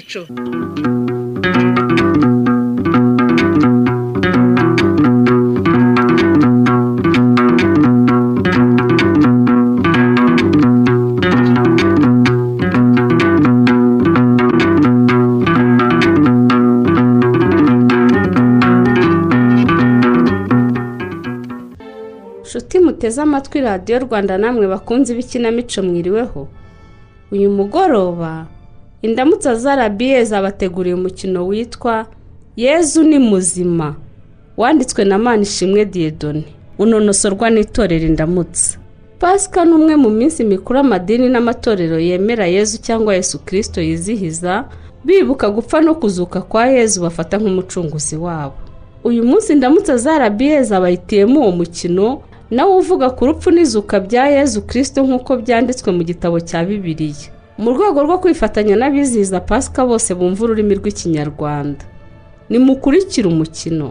ikinamico nshuti muteze amatwi radiyo rwanda namwe bakunze ibikinamico mwiriweho. Uyu mugoroba indamutsa za rabiye zabateguriye umukino witwa yezu ni muzima wanditswe na manishimwe diyedone unonosorwa n'itorero indamutsa. Pasika ni umwe mu minsi mikuru amadini n'amatorero yemera yezu cyangwa yesu kirisito yizihiza bibuka gupfa no kuzuka kwa yezu bafata nk'umucunguzi wabo. Uyu munsi indamutsa za rabiye zabayitiyemo uwo mukino nawe uvuga ku rupfu n'izuka bya yezu kirisito nk'uko byanditswe mu gitabo cya bibiliya. Mu rwego rwo kwifatanya n'abizihiza pasika bose bumva ururimi rw'ikinyarwanda. Nimukurikire umukino.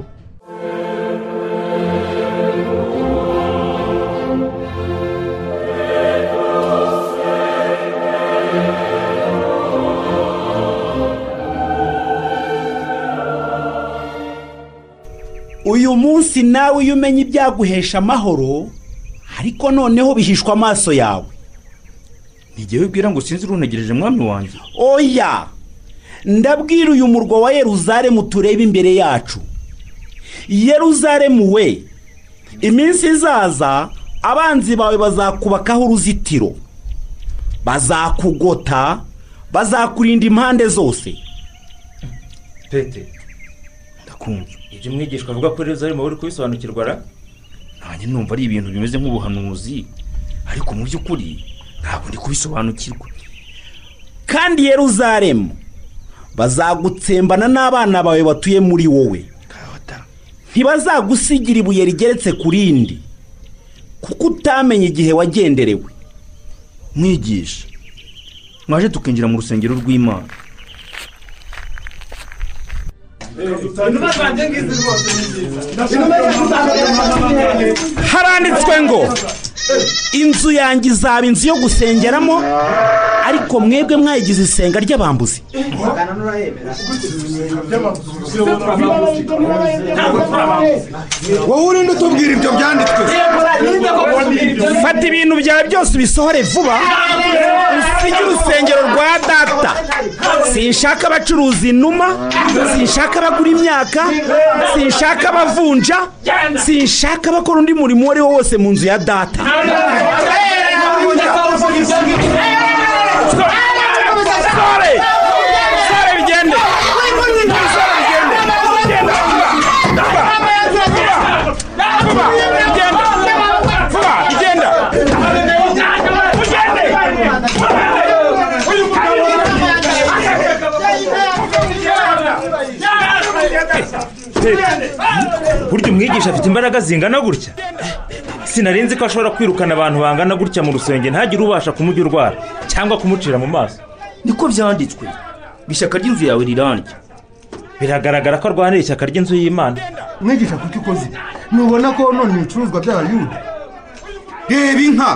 Uyu munsi nawe iyo umenya ibyaguhesha amahoro ariko noneho bihishwa amaso yawe. Ntigiye wibwira ngo sinzi uruntegereje mwami wanjye. Oya! Ndabwira uyu murwa wa yeruzalemu tureba imbere yacu. Yeruzalemu we iminsi izaza abanzi bawe bazakubakaho uruzitiro. Bazakugota bazakurinda impande zose. Pete ndakumva. Ibyo umwigishwa avuga ko rero arimo uri kubisobanukirwa ra? Nanjye numva ari ibintu bimeze nk'ubuhanuzi. Ariko mu by'ukuri ntabwo ndi kubisobanukirwa kandi yeruzalemu bazagutsembana n'abana bawe batuye muri wowe. Ntibazagusigira ibuye rigeretse ku rindi kuko utamenye igihe wagenderewe. Mwigisha mwaje tukinjira mu rusengero rw'imana. Haranditswe ngo inzu yanjye izaba inzu yo gusengeramo ariko mwebwe mwayigize isenga ry'abambuzi. Wowe urinde utubwira ibyo byanditswe? Fata ibintu byawe byose ubisohore vuba. Usige urusengero rwa data. Sinshaka abacuruza inuma sinshaka abagura imyaka sinshaka abavunja sinshaka abakora undi murimo uwo ari wo wose mu nzu ya data. Burya umwigisha afite imbaraga zingana gutya. Sinarinzi ko ashobora kwirukana abantu bangana gutya mu rusengero ntagire ubasha kumujya urwara cyangwa kumucira mu maso. Niko byanditswe. Ishyaka ry'inzu yawe rirandya. Biragaragara ko arwanira ishyaka ry'inzu y'imana. Mwigisha kuko ukoze? Ntubona ko none ibicuruzwa by'abayuda reba inka.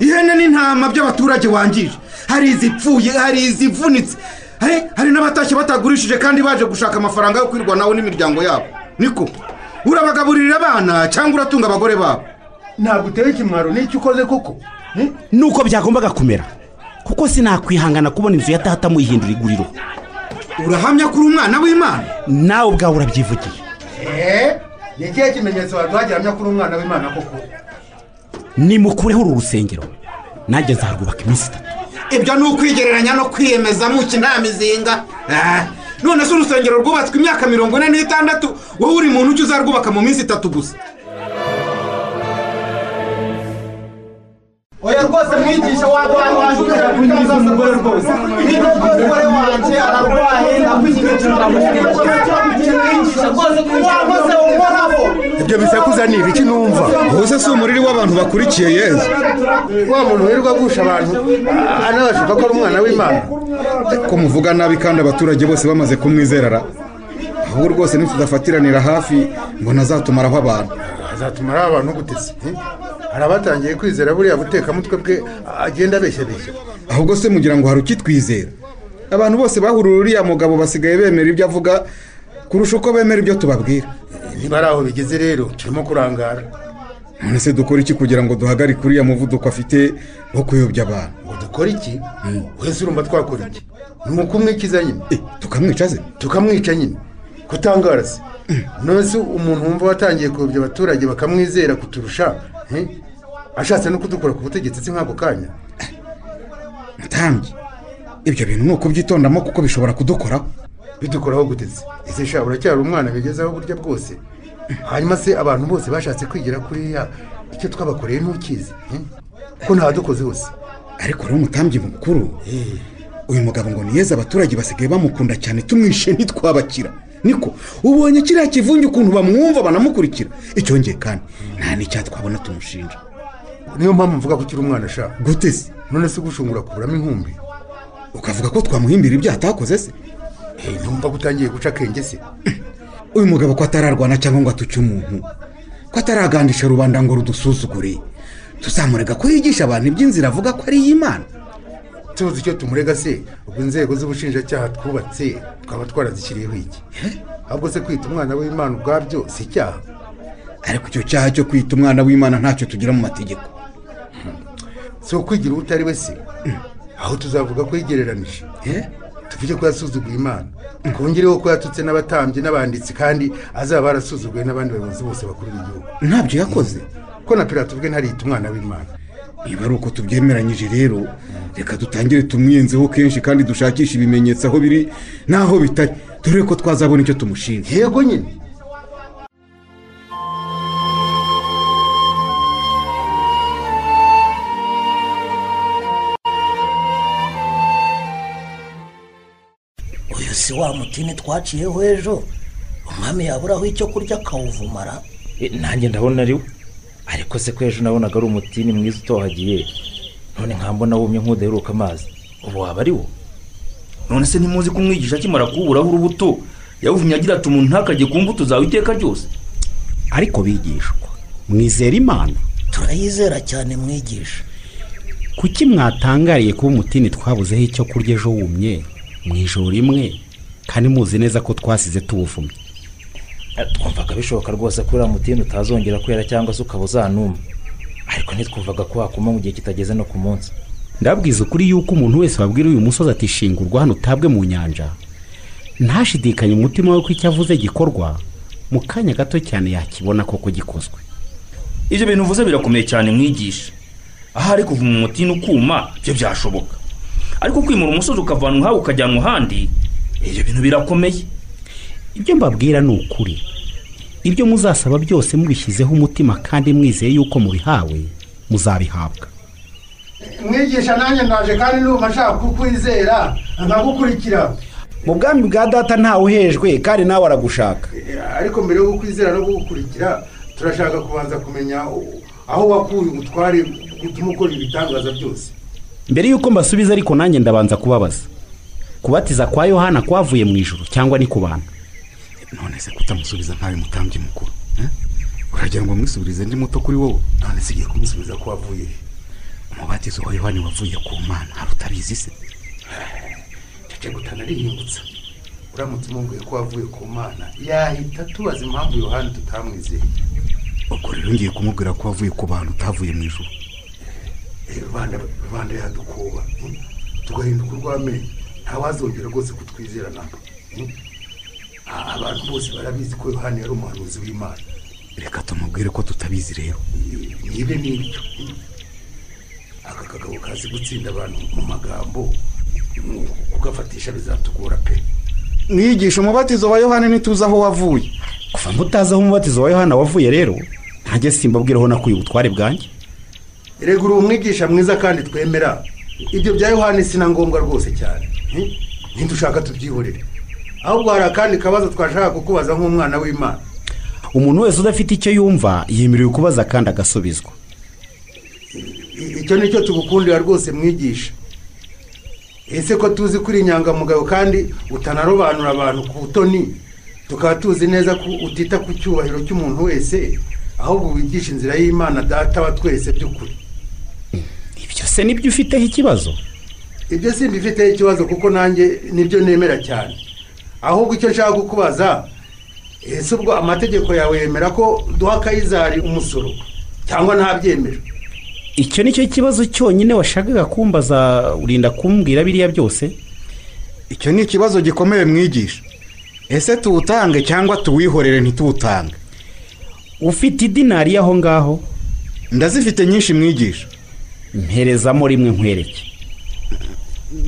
Ihene n'intama by'abaturage wangije. Hari izipfuye hari izivunitse. Hari hari n'abatashye batagurishije kandi baje gushaka amafaranga yo kwirwanaho n'imiryango yabo. Niko? Urabagaburira abana cyangwa uratunga abagore babo? Ntabwo uteye ikimwaro n'icyo ukoze koko? Nuko byagombaga kumera. Kuko sinakwihangana kubona inzu ya data muyihindura iguriro. Urahamya ko uri umwana w'imana? Nawe ubwawe urabyivugiye. Eee ni ikihe kimenyetso waduha gihamya ko uri umwana w'imana koko? Nimukureho uru rusengero. Nanjye nzarwubaka iminsi itatu. Ibyo ni ukwigereranya no kwiyemeza muki nta mizinga. Ah, none se urusengero rwubatswe imyaka mirongo ine n'itandatu? Wowe uri muntu ujya uzarwubaka mu minsi itatu gusa? Oya rwose mwigisha w'abantu washobora kunyuza umugore rwose niba umugore wanjye ararwaye ndakwishimira mwigisha rwose wakoze uhoraho ibyo bisakuza ni ibiki numva ubuse si umuriri w'abantu bakurikiye yezu wa muntu wirirwa agusha abantu anabashuka ko ari umwana w'imana. Ko muvuga nabi kandi abaturage bose bamaze kumwizerara. Ahubwo rwose nitudafatiranira hafi ngo nazatumaraho abantu. Azatumaraho abantu gutese hari abatangiye kwizera buriya butekamutwe bwe agenda abeshya abeshya. Ahubwo se mugira ngo hari ukitwizera abantu bose bahurura uriya mugabo basigaye bemera ibyo avuga kurusha uko bemera ibyo tubabwira. Niba ari aho bigeze rero turimo kurangara. None se dukora iki kugira ngo duhagarike uriya muvuduko afite wo kuyobya abantu? Ngo dukore iki? Wese urumva twakora iki? Ni ukumwikiza nyine. Eh, tukamwica ze? Tukamwica nyine. Kutangara se none se umuntu wumva watangiye kuyobya abaturage bakamwizera kuturusha eh? ashatse no kudukura ku butegetsi si nk'ako kanya. Mutambyi ibyo bintu ni ukubyitondamo kuko bishobora kudukoraho bidukoraho guteze ese sha uracyari umwana bigezeho burya bwose? Hanyuma se abantu bose bashatse kwigira kuriya icyo twabakoreye ntukizi eh? ko ntadukoze hose? Ariko rero umutambyi mukuru uyu mugabo ngo niyeze abaturage basigaye bamukunda cyane tumwishe ntitwabakira. Niko ubonye kiriya kivunge ukuntu bamwumva banamukurikira. Icyongeye kandi nta n'icyaha twabona tumushinja. Niyo mpamvu mvuga ko ukiri umwana sha. Gute se? None se gushungura kuburamo inkumbi? Ukavuga ko twamuhimbira ibyo atakoze se? Eh, ntumva ko utangiye guca akenge se. Uyu mugabo ko atararwana cyangwa ngo atuce umuntu ko ataragandisha rubanda ngo rudusuzugure tuzamurega ko yigisha abantu iby'inzira avuga ko ari iy'imana. Tuzi icyo tumurega se? Ubwo inzego z'ubushinjacyaha twubatse twaba twarazishyiriyeho iki? Ahubwo se kwita umwana w'imana ubwabyo si icyaha ariko icyo cyaha cyo kwita umwana w'imana ntacyo tugira mu mategeko. Si ukwigira uwo utari we se? Aho tuzavuga ko yigereranije. Tuvuge ko yasuzuguye imana. Twongereho ko yatutse n'abatambyi n'abanditsi kandi azaba yarasuzuguye n'abandi bayobozi bose bakuru b'igihugu. Ntabyo yakoze. Ko na pirata ubwe ntariyita umwana w'imana? Niba ari uko tubyemeranyije rero. Reka dutangire tumwiyenzeho kenshi kandi dushakishe ibimenyetso aho biri n'aho bitari. Dore ko twazabona icyo tumushinja yego nyine. Uyu si wa mutini twaciyeho ejo? Umwami yaburaho icyo kurya akawuvumara? Eh, nanjye ndabona ari we. Ariko se ko ejo nabonaga ari umutini mwiza utohagiye none nkambona wumye nk'udaheruka amazi. Ubu waba ari wo? None se ntimuzi ko umwigisha akimara kuwuburaho urubuto? Yawuvumye agira ati umuntu ntakajye ku mbuto zawe iteka ryose. Ariko bigishwa mwizera imana. Turayizera cyane mwigisha. Kuki mwatangariye kuba umutini twabuzeho icyo kurya ejo wumye mu ijoro rimwe? Kandi muzi neza ko twasize tuwuvumye. Twumvaga bishoboka rwose ko uriya mutini utazongera kwera cyangwa se ukaba uzanuma. Ariko ntitwumvaga ko wakuma mu gihe kitageze no ku munsi. Ndabwiza ukuri yuko umuntu wese wabwira uyu musozi ati shingurwa hano utabwe mu nyanja. Ntashidikanye umutima we ko icyo avuze gikorwa. Mu kanya gato cyane yakibona koko gikozwe. Ibyo bintu uvuze birakomeye cyane mwigisha. Ahari kuva mu mutini ukuma byo byashoboka. Ariko kwimura umusozi ukavanwa ahawe ukajyanwa ahandi ibyo bintu birakomeye. Ibyo mbabwira ni ukuri. Ibyo muzasaba byose mubishyizeho umutima kandi mwizeye yuko mubihawe muzabihabwa. Mwigisha nanjye naje kandi numva nshaka kukwizera nkagukurikira mu bwami bwa data ntawe uhejwe kandi nawe aragushaka. Ariko mbere yo kukwizera no kugukurikira turashaka kubanza kumenya aho wakuye ubutware butuma ukora ibitangaza byose. Mbere y'uko mbasubiza ariko nanjye ndabanza kubabaza. Kubatiza kwa yohana kwavuye mu ijoro cyangwa ni ku bantu? None se kutamusubiza ntawe mutambyi mukuru eh? uragira ngo mwisubirize ndi muto kuri wowe? None se igiye kumusubiza ko wavuye umubatizo wa yohani wavuye ku mana hari utabizi se? Cece gutanarihingutsa uramutse umubwiye ko wavuye ku mana yahita tubaza impamvu yohani tutamwizeye ubwo rero ngiye kumubwira ko wavuye ku bantu utavuye mu ijoro Eh, rubanda yadukuba. Hmm? tugahinduka urw'amenyo. Ntawazongera rwose kutwizera namba hmm? Abantu bose barabizi ko yohani yari umuhanuzi w'imana. Reka tumubwire ko tutabizi rero. Nibe n'ibyo. Aka kagabo kazi gutsinda abantu mu magambo kugafatisha bizatugora pe. Mwigisha umubatizo wa yohani ntituzi aho wavuye. Kuva mutazi aho umubatizo wa yohana wavuye rero ntajye simbabwiraho nakuye ubutware bwanjye. Rega uri umwigisha mwiza kandi twemera. Ibyo bya yohani si na ngombwa rwose cyane. Ntidushaka tubyihorere. Ahubwo hari akandi kabazo twashaka kukubaza nk'umwana w'imana. Umuntu wese udafite icyo yumva yemerewe kubaza kandi agasubizwa. Icyo ni cyo tugukundira rwose mwigisha. Ese ko tuzi ko uri inyangamugayo kandi utanarobanura abantu ku butoni? Tukaba tuzi neza ko utita ku cyubahiro cy'umuntu wese ahubwo wigisha inzira y'imana data wa twese by'ukuri. Ibyo se ni byo ufiteho ikibazo? Ibyo simbifiteho ikibazo kuko nanjye ni byo nemera cyane. Ahubwo icyo nshaka kukubaza ese ubwo amategeko yawe yemera ko duha kayizari umusoro cyangwa ntabyemera icyo ni cyo kibazo cyonyine washakaga kumbaza urinda kumbwira biriya byose? Icyo ni ikibazo gikomeye mwigisha. Ese tuwutange cyangwa tuwihorere ntituwutange? Ufite idinari aho ngaho? Ndazifite nyinshi mwigisha. Mperezamo rimwe nkwereke.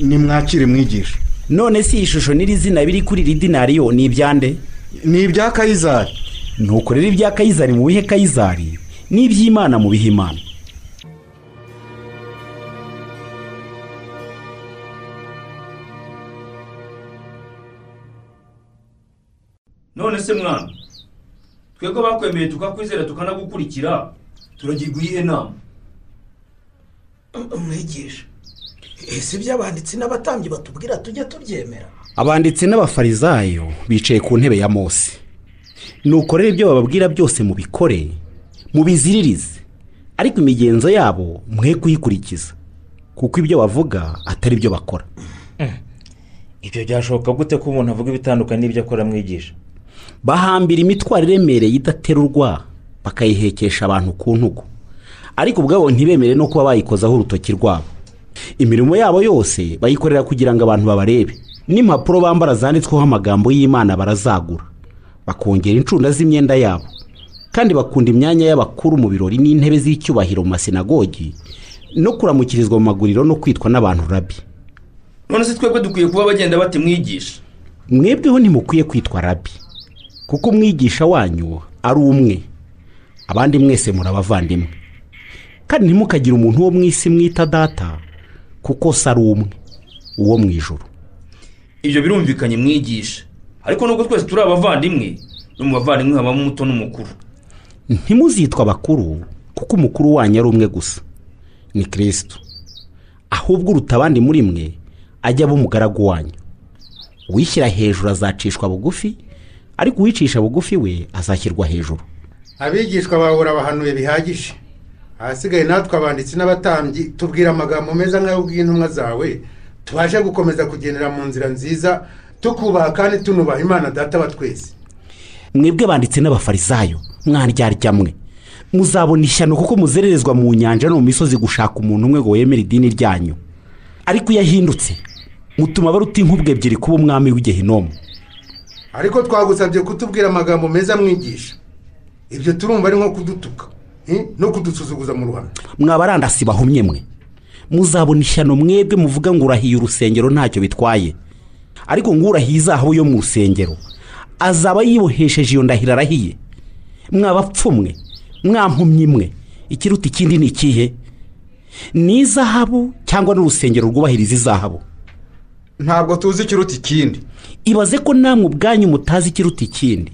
Nimwakire mwigisha. None si iyi shusho n'iri zina biri kuri iri dinari yo ni ibyande? Ni ibya kayizari. Nuko rero ibya kayizari mu bihe kayizari n'iby'imana mu bihe imana. None se mwana? Twebwe bakwemeye tukakwizera tukanagukurikira turagirwa iyihe nama mwigisha ese ibyo abanditsi n'abatambyi batubwira tujye tubyemera? Abanditsi n'abafarizayo bicaye ku ntebe ya mose. Nuko rero ibyo bababwira byose mubikore mubiziririze. Ariko imigenzo yabo mwe kuyikurikiza kuko ibyo bavuga atari byo bakora. Ibyo byashoboka gute ko umuntu avuga ibitandukanye n'ibyo akora mwigisha bahambira imitwaro iremereye idaterurwa bakayihekesha abantu ku ntugu. Ariko ubwabo ntibemere no kuba bayikozaho urutoki rwabo. Imirimo yabo yose bayikorera kugira ngo abantu babarebe. N'impapuro bambara zanditsweho amagambo y'imana barazagura. Bakongera incunda z'imyenda yabo. Kandi bakunda imyanya y'abakuru mu birori n'intebe z'icyubahiro mu masinagogi no kuramukirizwa mu maguriro no kwitwa n'abantu rabi none se twebwe dukwiye kuba bagenda bati mwigisha. Mwebweho ntimukwiye kwitwa rabi kuko umwigisha wanyu ari umwe. Abandi mwese muri abavandimwe kandi ntimukagire umuntu wo mu isi mwita data kuko se ari umwe uwo mu ijoro ibyo birumvikanye mwigisha. Ariko nubwo twese turi abavandimwe no mu bavandimwe habamo umuto n'umukuru. Ntimuzitwa abakuru kuko umukuru wanyu ari umwe gusa. Ni kirisitu ahubwo uruta abandi muri mwe ajya aba umugaragu wanyu. Uwishyira hejuru azacishwa bugufi ariko uwicisha bugufi we azashyirwa hejuru. Abigishwa bawe urabahanuye bihagije. Ahasigaye natwe abanditsi n'abatambyi tubwira amagambo meza nk'ayo bw'intumwa zawe tubashe gukomeza kugendera mu nzira nziza tukubaha kandi tunubaha imana data wa twese. Mwebwe banditse n'abafarisayo mwandyarya mwe muzabona ishyano kuko muzererezwa mu nyanja no mu misozi gushaka umuntu umwe ngo wemere idini ryanyu. Ariko iyo ahindutse mutuma baruta inkubwe ebyiri kuba umwami w'igehinomu ariko twagusabye kutubwira amagambo meza mwigisha. Ibyo turumva ari nko kudutuka. No kudusuzuguza mu ruhame mwabarandasi bahumye mwe. Muzabona ishyano mwebwe muvuga ngo urahiye urusengero ntacyo bitwaye. Ariko ngo urahiye izahabu yo mu rusengero. Azaba yibohesheje iyo ndahiro arahiye. Mwabapfumwe. Mwampumye imwe ikiruta ikindi ni ikihe? Ni izahabu cyangwa n'urusengero rwubahiriza izahabu? Ntabwo tuzi ikiruta ikindi. Ibaze ko namwe ubwanyu mutazi ikiruta ikindi.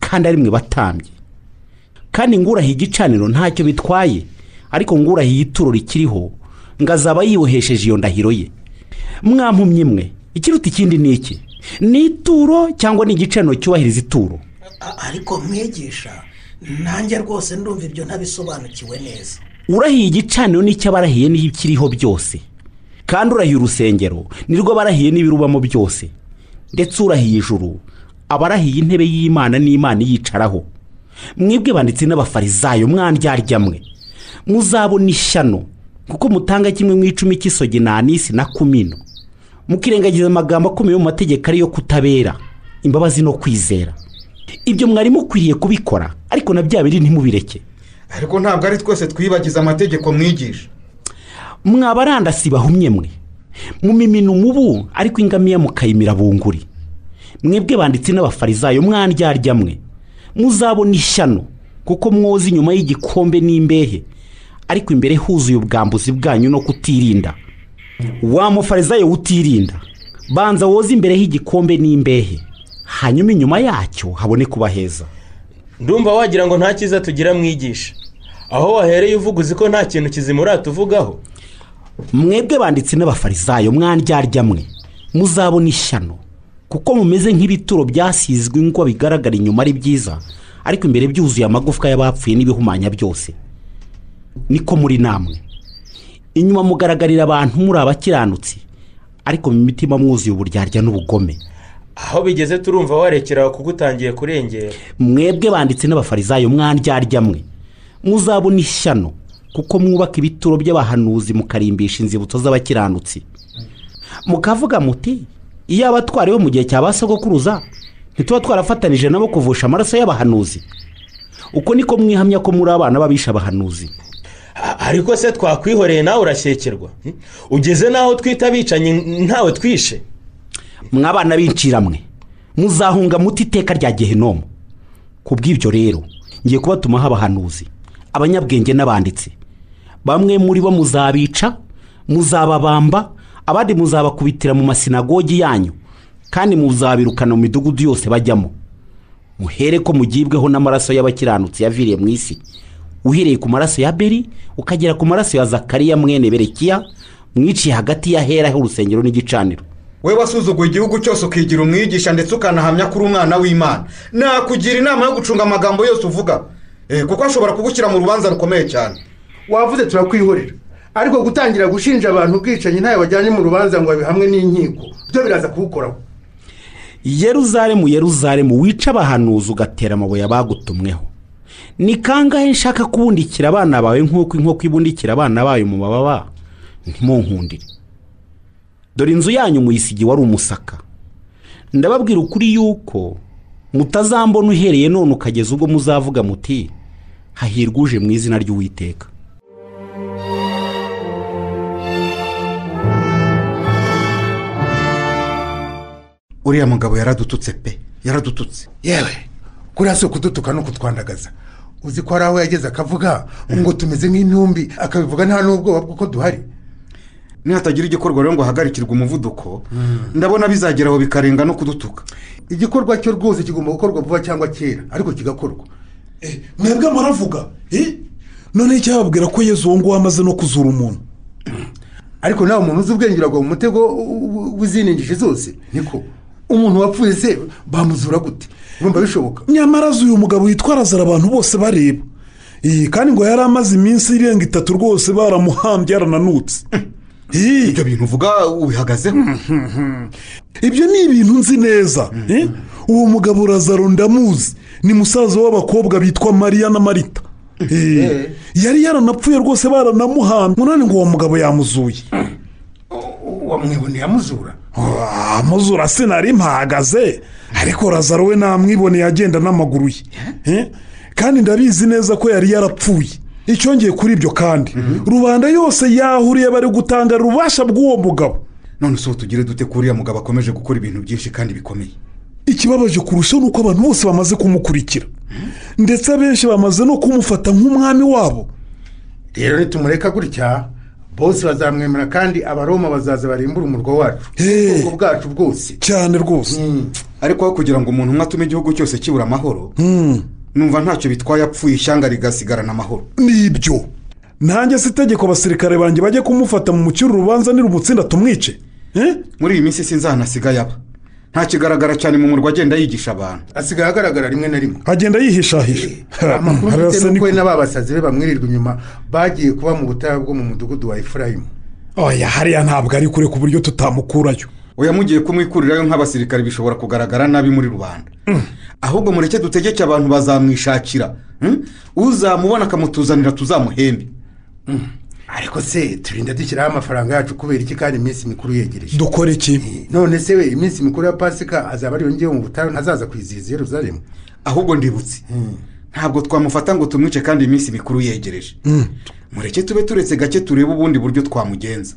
Kandi ari mwe batambye. Kandi ngurahiye igicaniro ntacyo bitwaye ariko ngurahiye ituro rikiriho ngo azaba yibohesheje iyo ndahiro ye. Mwampumye imwe. Ikiruta ikindi ni iki? Ni ituro cyangwa ni igicaniro cyubahiriza ituro? Ariko mwigisha nanjye rwose ndumva ibyo ntabisobanukiwe neza. Urahiye igicaniro n'icyo abarahiye n'ibikiriho byose. Kandi urahiye urusengero nirwo barahiye n'ibirubamo byose. Ndetse urahiye ijuru aba arahiye intebe y'imana n'imana iyicaraho mwebwe banditse n'abafarisayo mwandyarya muzabona ishyano kuko mutanga kimwe mu icumi cy'isogi na anisi na kumino. Mukirengagiza amagambo akomeye mu mategeko ariyo kutabera imbabazi no kwizera. Ibyo mwari mukwiriye kubikora ariko na bya biri ntimubireke. Ariko ntabwo ari twese twibagiza amategeko mwigisha. Mwabarandasi bahumye mwe. Mumimina umubu ariko ingamiya mukayimira bunguri. Mwebwe banditse n'abafarisayo mwandyarya mwe muzabona ishyano kuko mwoza inyuma y'igikombe n'imbehe ariko imbere huzuye ubwambuzi bwanyu no kutirinda. Wa mufarisayo utirinda banza woze imbere h'igikombe n'imbehe hanyuma inyuma yacyo habone kuba heza ndumva wagira ngo nta cyiza tugira mwigisha. Aho wahereye uvuga uzi ko nta kintu kizima uratuvugaho mwebwe banditse n'abafarisayo mwandyarya mwe muzabona ishyano. Kuko mumeze nk'ibituro byasizwe ingwa bigaragara inyuma ari byiza ariko imbere byuzuye amagufwa y'abapfuye n'ibihumanya byose. Niko muri namwe. Inyuma mugaragarira abantu muri abakiranutsi ariko mu mitima mwuzuye uburyarya n'ubugome. Aho bigeze turumva warekera kuko utangiye kurengera. Mwebwe banditse n'abafarizayo mwandyarya mwe. Muzabona ishyano kuko mwubaka ibituro by'abahanuzi mukarimbisha inzibutso z'abakiranutsi. Mukavuga muti iyo abatwariwe mu gihe cya ba sogokuruza ntituba twarafatanije nabo kuvusha amaraso y'abahanuzi. Uko niko mwihamya ko muri abana b'abisha abahanuzi. Ariko se twakwihoreye nawe urashyekerwa ugeze n'aho twita abicanyi ntawe twishe? Mwabana b'inciramwe muzahunga muti iteka rya gehinomu ku bw'ibyo rero ngiye kubatumaho abahanuzi abanyabwenge n'abanditsi. Bamwe muri bo muzabica muzababamba abandi muzabakubitira mu masinagogi yanyu kandi muzabirukana mu midugudu yose bajyamo. Muhere ko mugibweho n'amaraso y'abakiranutsi yaviriye mu isi. Uhereye ku maraso ya beri ukagera ku maraso ya zakariya mwene berekiya mwiciye hagati y'ahera h'urusengero n'igicaniro. We wasuzuguye igihugu cyose ukigira umwigisha ndetse ukanahamya ko uri umwana w'imana. Nakugira inama yo gucunga amagambo yose uvuga. Eh, kuko ashobora kugushyira mu rubanza rukomeye cyane. Wavuze turakwihorera ariko gutangira gushinja abantu ubwicanyi ntayo bajyanye mu rubanza ngo babihamwe n'inkiko. Byo biraza kuwukoraho yeruzalemu yeruzalemu wica abahanuzi ugatera amabuye abagutumweho. Ni kangahe nshaka kubundikira abana bawe nk'uko inkoko ibundikira abana bayo mu mababa? Ntimunkundire. Dore inzu yanyu muyisigi wari umusaka. Ndababwira ukuri yuko mutazambona uhereye none ukageza ubwo muzavuga muti hahirwa uje mu izina ry'uwiteka. Uriya mugabo yaradututse pe yaradututse. Yewe kuriya si ukudutuka no kutwandagaza uzi ko hari aho yageze akavuga ngo tumeze nk'intumbi akabivuga nta n'ubwoba bw'uko duhari. Nihatagira igikorwa rero ngo hagarikirwe umuvuduko ndabona bizageraho bikarenga no kudutuka. Igikorwa cyo rwose kigomba gukorwa vuba cyangwa kera ariko kigakorwa. Mwebwe muravuga eh? none icyababwira ko yezu uwo nguwo amaze no kuzura umuntu? Ariko nawe umuntu uzi ubwenge uragwa mu mutego w'iziningije zose? Niko? Umuntu wapfuye se bamuzura gute urumva bishoboka nyamara azi uyu mugabo witwa razara abantu bose bareba iyi kandi ngo yari amaze iminsi irenga itatu rwose baramuhambye yarananutse ibyo bintu uvuga ubihagazeho ibyo ni ibintu nzi neza eh? uwo mugabo razaro ndamuzi ni musaza w'abakobwa bitwa mariya na marita Eh, yari yaranapfuye rwose baranamuhambye none ngo uwo mugabo yamuzuye wamwiboneye amuzura Ah, amuzura sinari mpahagaze ariko razaro we namwiboneye agenda n'amaguru ye. Eh? kandi ndabizi neza ko yari yarapfuye. Icyongeye kuri ibyo kandi. Rubanda yose yahuriye bari gutanga ububasha bw'uwo mugabo. None ubu tugire dute ko uriya mugabo akomeje gukora ibintu byinshi kandi bikomeye? Ikibabaje kurushaho ni uko abantu bose bamaze kumukurikira. Ndetse abenshi bamaze no kumufata nk'umwami wabo. Rero nitumureka gutya. Bose bazamwemera kandi abaroma bazaza barimbura umurwa wacu. Ubwoko bwacu bwose. Cyane rwose. Ariko aho kugira ngo umuntu umwe atume igihugu cyose kibura amahoro numva ntacyo bitwaye apfuye ishyanga rigasigarana amahoro. Nibyo. Nanjye si itegeko abasirikare banjye bajye kumufata mu mukiro urubanza nirumutsinda tumwice. Eh? muri iyi minsi sinzanasigaye aba. Ntakigaragara cyane mu murwa agenda yigisha abantu. Asigaye agaragara rimwe na rimwe. Agenda yihishahisha amakuru Arasa mfite ni- nuko we n'ababasazi be bamwirirwa inyuma bagiye kuba mu butayu bwo mu mudugudu wa efurayimu. Oya hariya ntabwo ari kure ku buryo tutamukurayo. Oya mugiye kumwikurirayo nk'abasirikare bishobora kugaragara nabi muri rubanda ahubwo mureke dutegeke abantu bazamwishakira hmm? uzamubona akamutuzanira tuzamuhembe. Ariko se turinda dushyiraho amafaranga yacu kubera iki kandi iminsi mikuru yegereje? Dukora iki? None se we iminsi mikuru ya pasika azaba ari yongeyeho mu butayu ntazaza kwizihiza i yeruzalemu ahubwo ndibutse. Ntabwo twamufata ngo tumwice kandi iminsi mikuru yegereje. Mureke tube turetse gake turebe ubundi buryo twamugenza.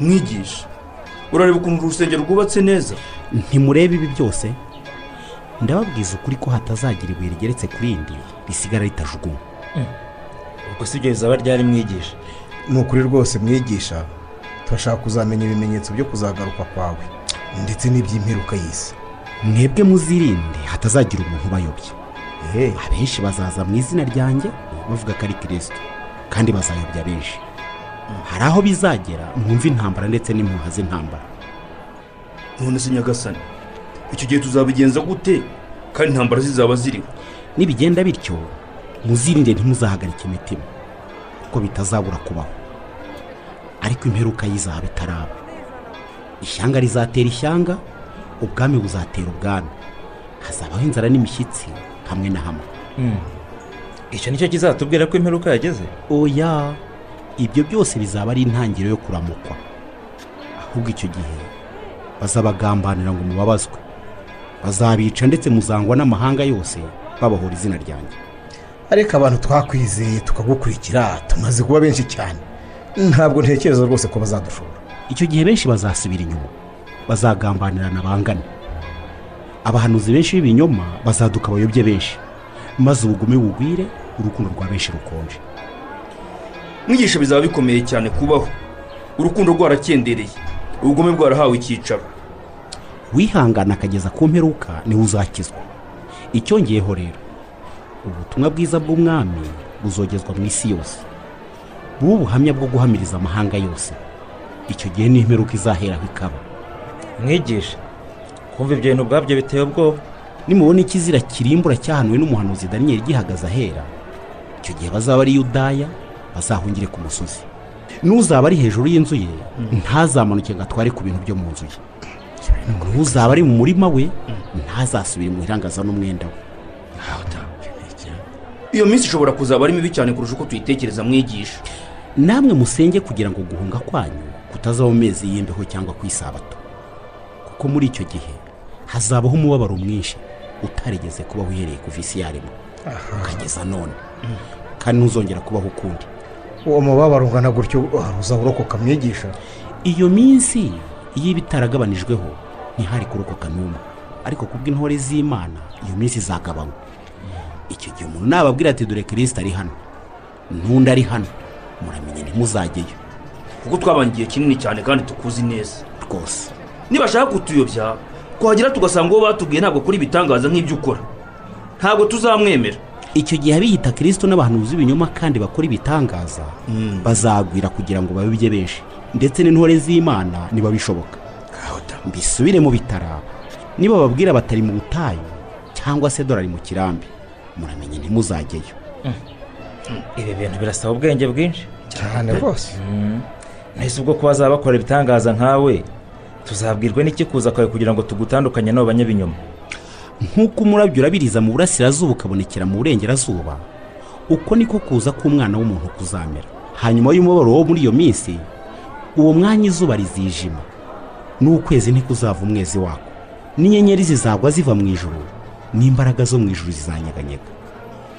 Mwigisha urareba ukuntu urusengero rwubatse neza. Ntimurebe ibi byose? Ndababwiza ukuri ko hatazagira ibuye rigeretse ku rindi risigara ritajugunywa ubwo si ibyo bizaba ryari mwigisha? Ni ukuri rwose mwigisha turashaka kuzamenya ibimenyetso byo kuzagaruka kwawe ndetse n'iby'imperuka y'isi. Mwebwe muzirinde hatazagira umuntu ubayobya. Ehe abenshi bazaza mu izina ryanjye bavuga ko ari kirisito kandi bazayobya benshi hari aho bizagera mwumva intambara ndetse n'impuha z'intambara. None se nyagasani icyo gihe tuzabigenza gute? Kandi intambara zizaba ziriho. Nibigenda bityo muzirinde ntimuzahagarike imitima kuko bitazabura kubaho. Ariko imperuka y'izaba itaraba. Ishyanga rizatera ishyanga ubwami buzatera ubwami. Hazabaho inzara n'imishyitsi hamwe na hamwe. Icyo ni cyo kizatubwira ko imperuka yageze? Oya. Ibyo byose bizaba ari intangiriro yo kuramukwa. Ahubwo icyo gihe bazabagambanira ngo mubabazwe. Bazabica ndetse muzangwa n'amahanga yose babahora izina ryanjye. Ariko abantu twakwizeye tukagukurikira tumaze kuba benshi cyane. Ntabwo ntekereza rwose ko bazadushobora. Icyo gihe benshi bazasubira inyuma bazagambanirana bangane abahanuzi benshi b'ibinyoma bazaduka abayobye benshi maze ubugume bugwire urukundo rwa benshi rukonje. Mwigisha bizaba bikomeye cyane kubaho. Urukundo rwarakendereye. Ubugome bwarahawe icyicaro. Wihangana akageza ku mperuka ni we uzakizwa. Icyongeyeho rero ubutumwa bwiza bw'umwami buzogezwa mu isi yose. Buba ubuhamya bwo guhamiriza amahanga yose. Icyo gihe n'imperuka izaheraho ikaba. Mwigisha kumva ibyo bintu ubwabyo biteye ubwoba. Nimubona ikizira kirimbura cyahanuwe n'umuhanuzi daniyeli gihagaze ahera. Icyo gihe bazaba ari yudaya bazahungire ku musozi. N'uzaba ari hejuru y'inzu ye ntazamanuke ngo atware ku bintu byo mu nzu ye. N'uzaba ari mu murima we ntazasubire mu irangaza n'umwenda we. Iyo minsi ishobora kuzaba ari mibi cyane kurusha uko tuyitekereza mwigisha. Namwe musenge kugira ngo guhunga kwanyu kutazaba mu mezi y'imbeho cyangwa ku isabato kuko muri icyo gihe hazabaho umubabaro mwinshi utarigeze kubaho uhereye kuva isi yaremwa ukageza none kandi ntuzongera kubaho ukundi. Uwo mubabaro ungana gutyo uzaba urokoka mwigisha. Iyo minsi iyo iba itaragabanijweho ntihari kurokoka n'umwe. Ariko kubw'intore z'imana iyo minsi izagabanywa. Icyo gihe umuntu nababwira ati dore kirisita ari hano. N'undi ari hano. Muramenye ntimuzajyeyo. Kuko twabanye igihe kinini cyane kandi tukuzi neza. Rwose. Nibashaka kutuyobya twagera tugasanga uwo batubwiye ntabwo akora ibitangaza nk'ibyo ukora. Ntabwo tuzamwemera. Icyo gihe abiyita kirisito n'abahanuzi b'ibinyoma kandi bakora ibitangaza bazagwira kugira ngo babibye benshi. Ndetse n'intore z'imana niba bishoboka mbisubire mu bitara. Niba bababwira batari mu butayu cyangwa se dorari mu kirambi. Muramenye ntimuzajyeyo. Ibi bintu birasaba ubwenge bwinshi. Cyane rwose. Mbese ubwo ko bazaba bakora ibitangaza nkawe tuzabwirwa n'iki kuza kwawe kugira ngo tugutandukanye n'abo banyabinyoma nk'uko umurabyo urabiriza mu burasirazuba ukabonekera mu burengerazuba uko niko kuza k'umwana w'umuntu kuzamera. Hanyuma y'umubabaro wo muri iyo minsi uwo mwanya izuba rizijima. N'ukwezi ntikuzava umwezi wako. N'inyenyeri zizagwa ziva mu ijuru n'imbaraga zo mu ijuru zizanyeganyega.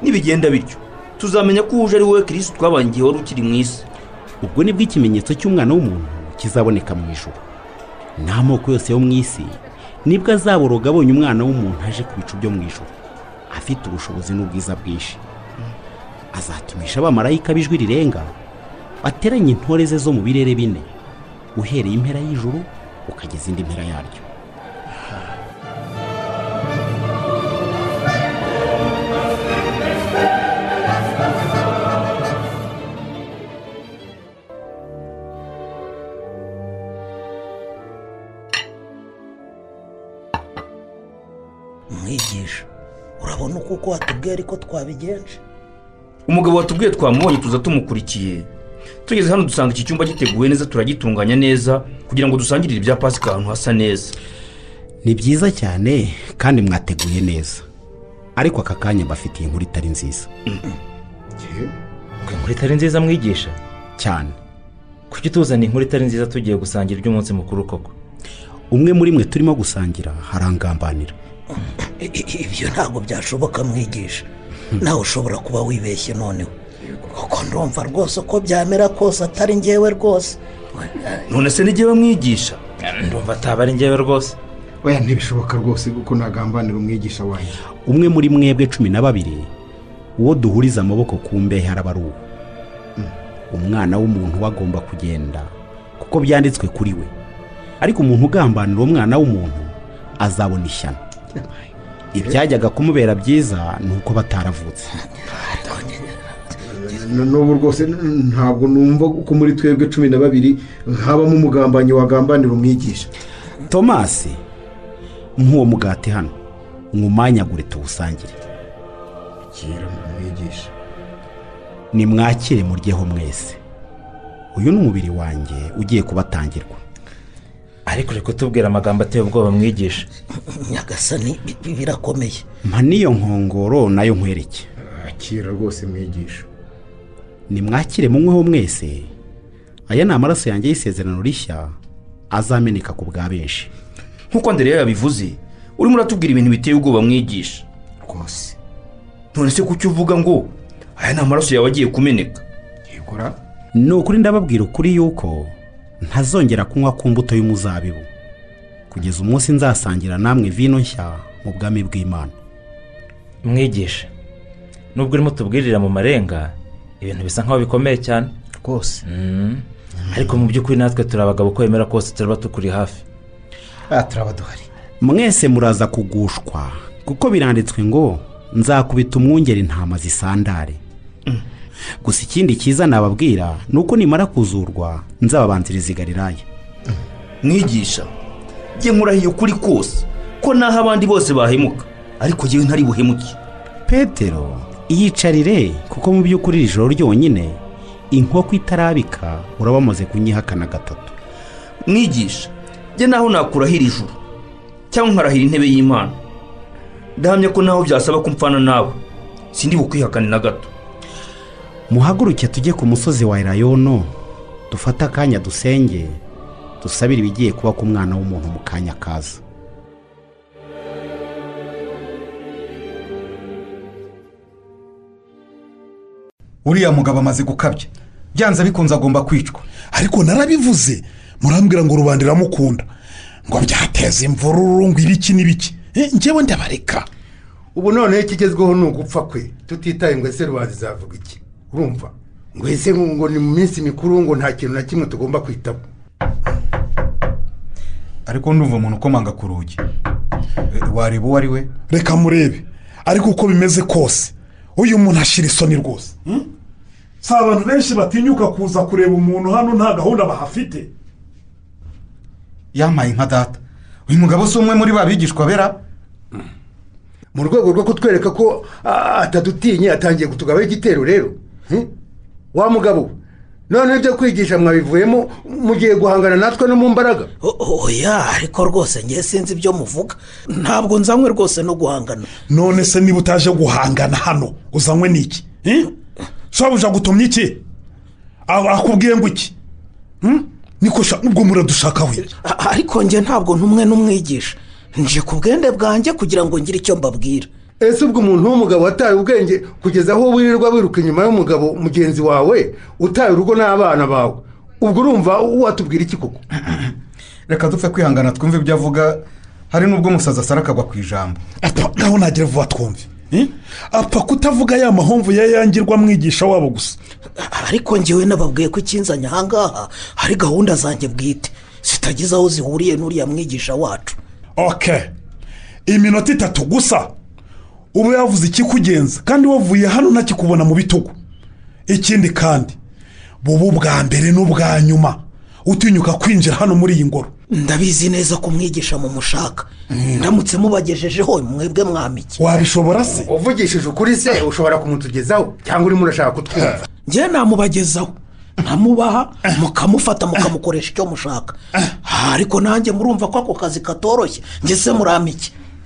Nibigenda bityo tuzamenya ko uje ari wowe kirisito twabanye igihe wari ukiri mu isi. Ubwo ni bwo ikimenyetso cy'umwana w'umuntu kizaboneka mu ijuru. N'amoko yose yo mu isi ni bwo azaboroga abonye umwana w'umuntu aje ku bicu byo mu ijuru. Afite ubushobozi n'ubwiza bwinshi. Azatumisha abamarayika b'ijwi rirenga bateranye intore ze zo mu birere bine. Uhereye impera y'ijuru ukageza indi mpera yaryo. Uko watubwiye ariko twabigenje. Umugabo watubwiye twamubonye tuza tumukurikiye. Tugeze hano dusanga iki cyumba giteguwe neza turagitunganya neza kugira ngo dusangirire ibya pasika ahantu hasa neza. Ni byiza cyane kandi mwateguye neza. Ariko aka kanya mbafitiye inkuru itari nziza. Inkuru itari nziza mwigisha? Cyane. Kuki tuzana inkuru itari nziza tugiye gusangira iby'umunsi mukuru koko? Umwe muri mwe turimo gusangira harangambanira. Ibyo ntabwo byashoboka mwigisha. Nawe ushobora kuba wibeshye noneho. Kuko ndumva rwose uko byamera kose atari ngewe rwose. None se n'igihe mwigisha? Ndumva ataba ari ngewe rwose. Oya ntibishoboka rwose kuko nagambanira umwigisha wanjye. Umwe muri mwebwe cumi na babiri uwo duhuriza amaboko ku mbehe araba ari uwo umwana w'umuntu we agomba kugenda kuko byanditswe kuri we. Ariko umuntu ugambanira uwo mwana w'umuntu azabona ishyano. Ibyajyaga kumubera byiza ni uko bataravutse n'ubu rwose ntabwo numva ko muri twebwe cumi na babiri habamo umugambanyi wagambanira umwigisha tomasi nk'uwo mugati hano mwumanyagure tuwusangire. Kira mwigisha nimwakire muryeho mwese. Uyu ni umubiri wanjye ugiye kubatangirwa. Ariko uri kutubwira amagambo ateye ubwoba mwigisha. Nyagasani bi- birakomeye. Mpa n'iyo nkongoro na yo nkwereke. Akira rwose mwigisha. Nimwakire munyweho mwese. Aya ni amaraso yanjye y'isezerano rishya azameneka ku bwa benshi. Nk'uko andereya yabivuze urimo uratubwira ibintu biteye ubwoba mwigisha. Rwose. None se kuki uvuga ngo aya ni amaraso yawe agiye kumeneka? Yegura. Ni ukuri ndababwira ukuri yuko ntazongera kunywa ku mbuto y'umuzabibu. Kugeza umunsi nzasangira namwe vino nshya mu bwami bw'imana. Mwigisha nubwo urimo tubwirira mu marenga ibintu bisa nkaho bikomeye cyane. Rwose. Mm. ariko mu by'ukuri natwe turi abagabo uko bemera kose turaba tukuri hafi. Aha turaba duhari. Mwese muraza kugushwa kuko biranditswe ngo nzakubita umwungeri intama zisandare. Gusa ikindi cyiza nababwira ni uko nimara kuzurwa nzababanziriza i galilaya. Mwigisha njye nkurahiye ukuri kose ko naho abandi bose bahemuka ariko njyewe ntari buhemuke. Petero iyicarire kuko mu by'ukuri iri joro ryonyine inkoko itarabika uraba wamaze kunyihakana gatatu. Mwigisha njye naho nakurahira ijuru cyangwa nkarahira intebe y'imana. Ndahamya ko naho byasaba ko mpfana nawe sindi bukwihakane na gato. Muhaguruke tujye ku musozi wa elayono dufate akanya dusenge dusabire ibigiye kuba ku mwana w'umuntu mu kanya kaza. Uriya mugabo amaze gukabya. Byanze bikunze agomba kwicwa. Ariko narabivuze murambwira ngo rubanda iramukunda. Ngo byateza imvururu ngo ibiki n'ibiki Eh, njyewe ndabareka. Ubu noneho ikigezweho ni ugupfa kwe. Tutitaye ngo ese rubanda izavuga iki? Urumva. Ngo ese ngo ni mu minsi mikuru ngo nta kintu na kimwe tugomba kwitaho. Ariko ndumva umuntu ukomanga ku rugi. Wareba uwo ari we? Reka murebe. Ariko uko bimeze kose uyu muntu ashira isoni rwose. Hmm? si abantu benshi batinyuka kuza kureba umuntu hano nta gahunda bahafite. Yamaye nka data. Uyu mugabo si umwe muri ba bigishwa bera? Mu rwego rwo kutwereka ko ah, atadutinye atangiye kutugabaho igitero rero. Hmm? Wa mugabo? We, none ibyo kwigisha mwabivuyemo mugiye guhangana natwe no mu mbaraga. Oya ariko rwose ngewe sinzi ibyo muvuga. Ntabwo nzanywe rwose no guhangana. None se niba utaje guhangana hano uzanywe n'iki? Eh? shabuja gutumye iki? Akubwiye ngo iki? Hmm? niko sha ubwo muradushaka we. Ariko njye ntabwo ntumwe n'umwigisha. Nje ku bwende bwanjye kugira ngo ngire icyo mbabwira. Ese ubwo umuntu w'umugabo wataye ubwenge kugeza aho wirirwa wiruka inyuma y'umugabo mugenzi wawe utaye urugo n'abana bawe. Ubwo urumva watubwira iki koko? Reka dupfe kwihangana twumve ibyo avuga. Hari n'ubwo umusazi asara akagwa ku ijambo. Naho nagira vuba twumve. Eh? apfa kutavuga ya mahomvu ya yangirwa mwigisha wabo gusa. Ariko ngewe nababwiye ko ikinzanye ahangaha hari gahunda zanjye bwite. Zitagize aho zihuriye n'uriya mwigisha wacu. Ok. Iminota itatu gusa. Uba yavuze ikikugenza kandi wavuye hano ntakikubona mu bitugu. Ikindi kandi bubu bwa mbere n'ubwa nyuma. Utinyuka kwinjira hano muri iyi ngoro. Ndabizi neza ko umwigisha mumushaka. Ndamutse mubagejejeho mwebwe mwamiki wabishobora se? Uvugishije ukuri se ushobora kumutugezaho cyangwa urimo urashaka kutwumva? Njye namubagezaho. Nkamubaha mukamufata mukamukoresha icyo mushaka. Ariko nanjye murumva ko ako kazi katoroshye. Njye se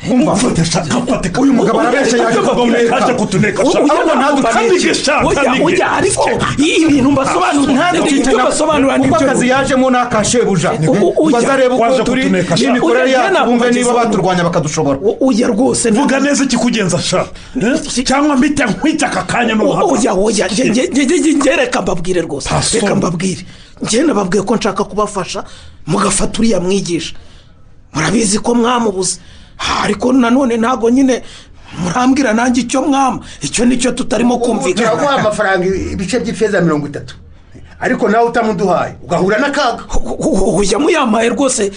muramiki mufate sha mufate uyu mugabo arabeshya yaje kutuneka yaje kutuneka sha Oya, ahubwo ntabwo ntadukanige sha oya kanige. oya ariko ibintu mbasobanurira ibyo basobanurira kuko ni byo akazi yajemo ni akashebuja O- o- ngo azarebe uko turi n'imikorere yacu ntabwo bumve niba baturwanya bakadushobora oya rwose vuga neza ikikugenza sha Eh? cyangwa mbite nkwite aka kanya n'ubuhanga nge- nge reka mbabwire rwose reka mbabwire njye nababwiye ko nshaka kubafasha mugafata uriya mwigisha murabizi ko mwamubuze ariko nanone ntabwo nyine murambwira nanjye icyo mwama icyo ni cyo tutarimo turaguha kumvikana. amafaranga ibice by'ifeza mirongo itatu. Ariko nawe utamuduhaye ugahura n'akaga. Ujya muyamaye rwose.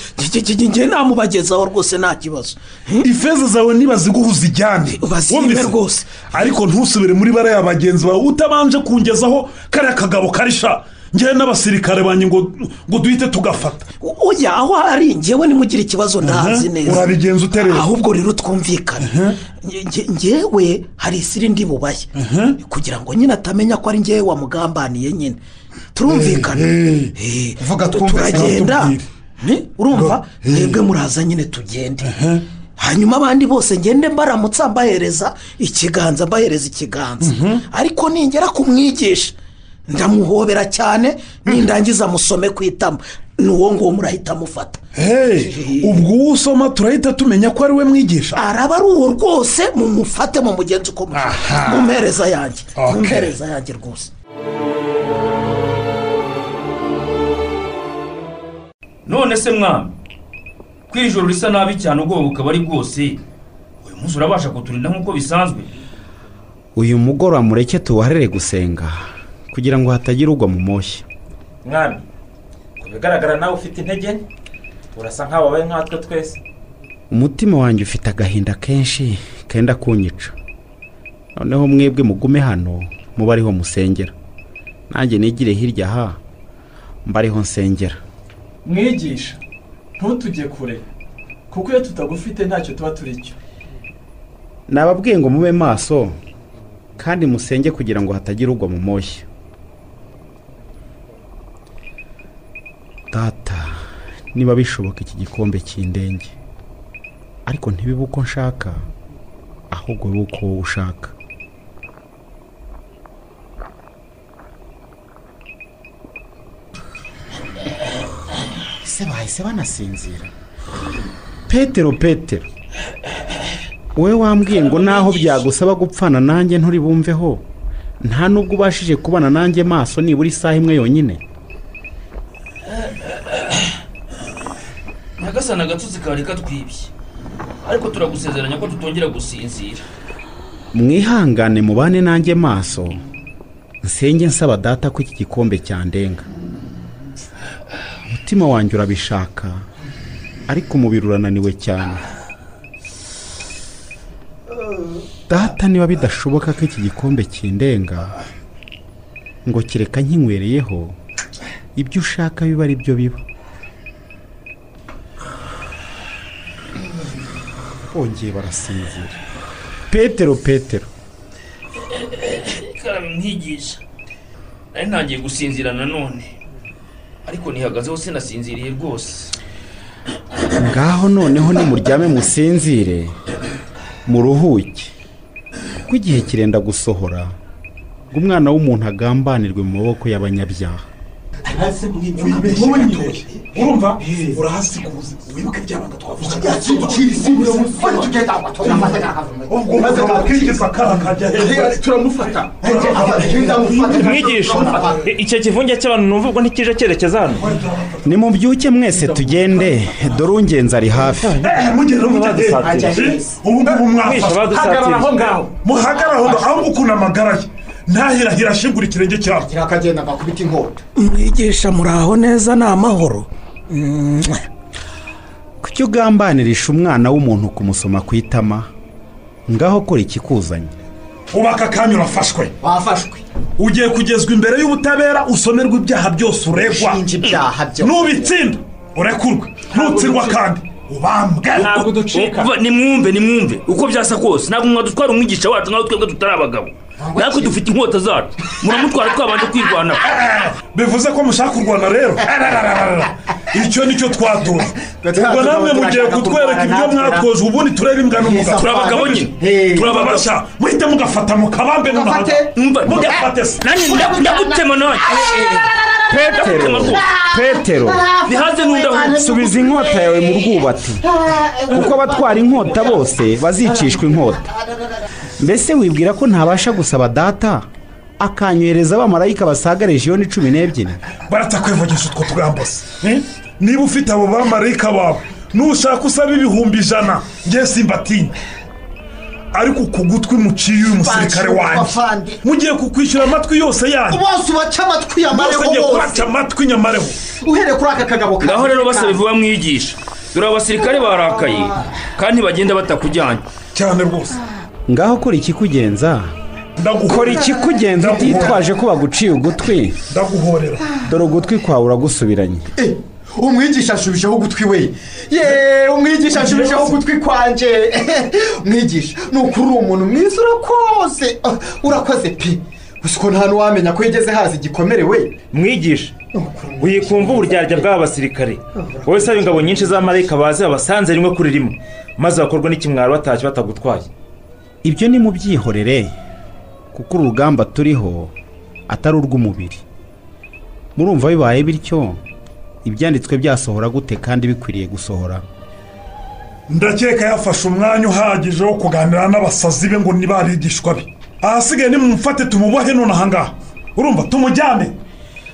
Nge namubagezaho rwose nta kibazo. Ifeza zawe nibaziguha uzijyane Bazime rwose. ariko ntusubire muri bariya bagenzi bawe. Utabanje kungezaho kariya kagabo karisha. Ngewe n'abasirikare banjye ngo ngo duhite tugafata. Oya aho ari ngewe nimugire ikibazo Mhm. neza. urabigenza ute rero? Ahubwo rero twumvikane. Nge- ngewe hari isiri ndi bubaye kugira ngo nyine atamenya ko ari ngewe wamugambaniye nyine. Turumvikana turagenda. urumva? Mwebwe muraza nyine tugende. Hanyuma abandi bose ngende mbaramutsa mbahereza ikiganza mbahereza ikiganza. Ariko ningera kumwigisha ndamuhobera cyane nindangiza musome ku itama. Ni uwo nguwo murahita mufata. Hey, ubwo uwo usoma turahita tumenya ko ari we mwigisha. Araba ari uwo rwose mumufate mu mugenzi uko mushaka mu mpereza yanjye. Mpereza yanjye rwose. None se mwami ko iri joro risa nabi cyane ubwoba bukaba ari bwose uyu munsi urabasha kuturinda nk'uko bisanzwe? Uyu mugoroba mureke tuwarere gusenga. Kugira ngo hatagira ugwa mu moshya. Mwami ku bigaragara nawe ufite intege nke urasa nk'aho wabaye nkatwe twese. Umutima wanjye ufite agahinda kenshi kenda kunyica. Noneho mwebwe mugume hano muba ariho musengera. Nanjye nigire hirya aha mba ariho nsengera. Mwigisha ntutujye kure kuko iyo tutagufite ntacyo tuba turi cyo. Nababwiye ngo mube maso kandi musenge kugira ngo hatagira ugwa mu moshya. Data niba bishoboka iki gikombe cy'indenge ariko ntibibe uko nshaka ahubwo bibe uko wowe ushaka. Ese bahise banasinzira. Petero petero wowe wambwiye ngo naho byagusaba gupfana nanjye nturi bumveho nta nubwo ubashije kubana nanjye maso nibura isaha imwe yonyine. Nyagasana agatotsi kari katwibye ariko turagusezeranya ko tutongera gusinzira. Mwihangane mubane nanjye maso. Nsenge nsaba data ko iki gikombe cyandenga. Umutima wanjye urabishaka ariko umubiri urananiwe cyane. Data niba bidashoboka ko iki gikombe kindenga ngo kereka nkinywereyeho ibyo ushaka biba ari byo biba. Bongeye barasinzira. Petero petero. Mwigisha nari ntangiye gusinzira nanone ariko nihagazeho sinasinziriye rwose. Ngaho noneho nimuryame musinzire muruhuke. Kuko igihe kirenda gusohora ngo umwana w'umuntu agambanirwe mu maboko y'abanyabyaha. Urumva urahasiga ubuzima wibuke byabanga twavuze ubwo maze kakigeza akana kajya hejuru turamufata mwigisha icyo kivunge cy'abantu numva ubwo ntikije cyerekeza hano nimubyuke mwese tugende dore ungenzi ari hafi hagarara aho ngaho muhagarara aho ngaho ahubwo ukuntu amagara ye ntahirahira ashingura ikirenge cyabo kirakagenda gakubita inkota. Mwigisha muraho neza ni amahoro. Kuki ugambanirisha umwana w'umuntu kumusoma ku itama? Ngaho kora ikikuzanye ubaka akanya urafashwe wafashwe. Ugiye kugezwa imbere y'ubutabera usomerwa ibyaha byose uregwa. Nubitsinda urekurwe. Nutsindwa kandi ubambwe ntabwo ducika nimwumve nimwumve uko byasa kose ntabwo mwadutwara umwigisha wacu nkaho twebwe tutari abagabo natwe dufite inkota zacu muramutwara twabanje kwirwanaho bivuze ko mushaka kurwana rero icyo ni cyo twatoza ubwo namwe mugiye kutwereka ibyo mwatwoje ubundi turebe imbwa n'umugabo turi abagabo nyine turababasha muhite mugafata mukabambe Umva, mugafate se nanjye nda- ndagutema nanjye petero. Petero. Bihaze n'undaho subiza inkota yawe mu rwubati. Kuko abatwara inkota bose bazicishwa inkota. Mbese wibwira ko ntabasha gusaba data? Akanyohereza abamarayika basaga region cumi n'ebyiri. Baratakwivugisha utwo tugambo se Eh? niba ufite abo bamarayika bawe nushaka usaba ibihumbi ijana ngiye simbatinya ariko ku gutwi muciye uyu musirikare wanjye. mugiye kukwishyura amatwi yose yanyu bose ubaca amatwi bose yamareho ngiye bose. kubaca amatwi nyamareho. Uhereye kuri aka kagabo kawe. ngaho rero basabe vuba mwigisha. Dore abasirikare barakaye kandi bagenda batakujyanye. Cyane rwose. Ngaho kora ikikugenza kora ikikugenza utitwaje ko baguciye ugutwi? Ndaguhorera. Dore ugutwi kwawe uragusubiranye. Umwigisha ashubijeho ugutwi we ye umwigisha ashubijeho ugutwi kwanjye mwigisha ni ukuri uri umuntu mwiza urakoze. Ah, urakoze pe. Gusa uko nta n'uwamenya ko yigeze haza igikomere we? Mwigisha wikumva uburyarya bw'aba basirikare. Wowe saba ingabo nyinshi za marayika baze babasanze rimwe kuri rimwe maze bakorwa n'ikimwaro batashye batagutwaye. Ibyo ni mu byihorere kuko uru rugamba turiho atari urw'umubiri murumva bibaye bityo? Ibyanditswe byasohora gute kandi bikwiriye gusohora? Ndakeka yafashe umwanya uhagije wo kuganira n'abasazi be ngo niba abigishwa be. Ahasigaye nimumufate tumubohe none ahangaha urumva tumujyane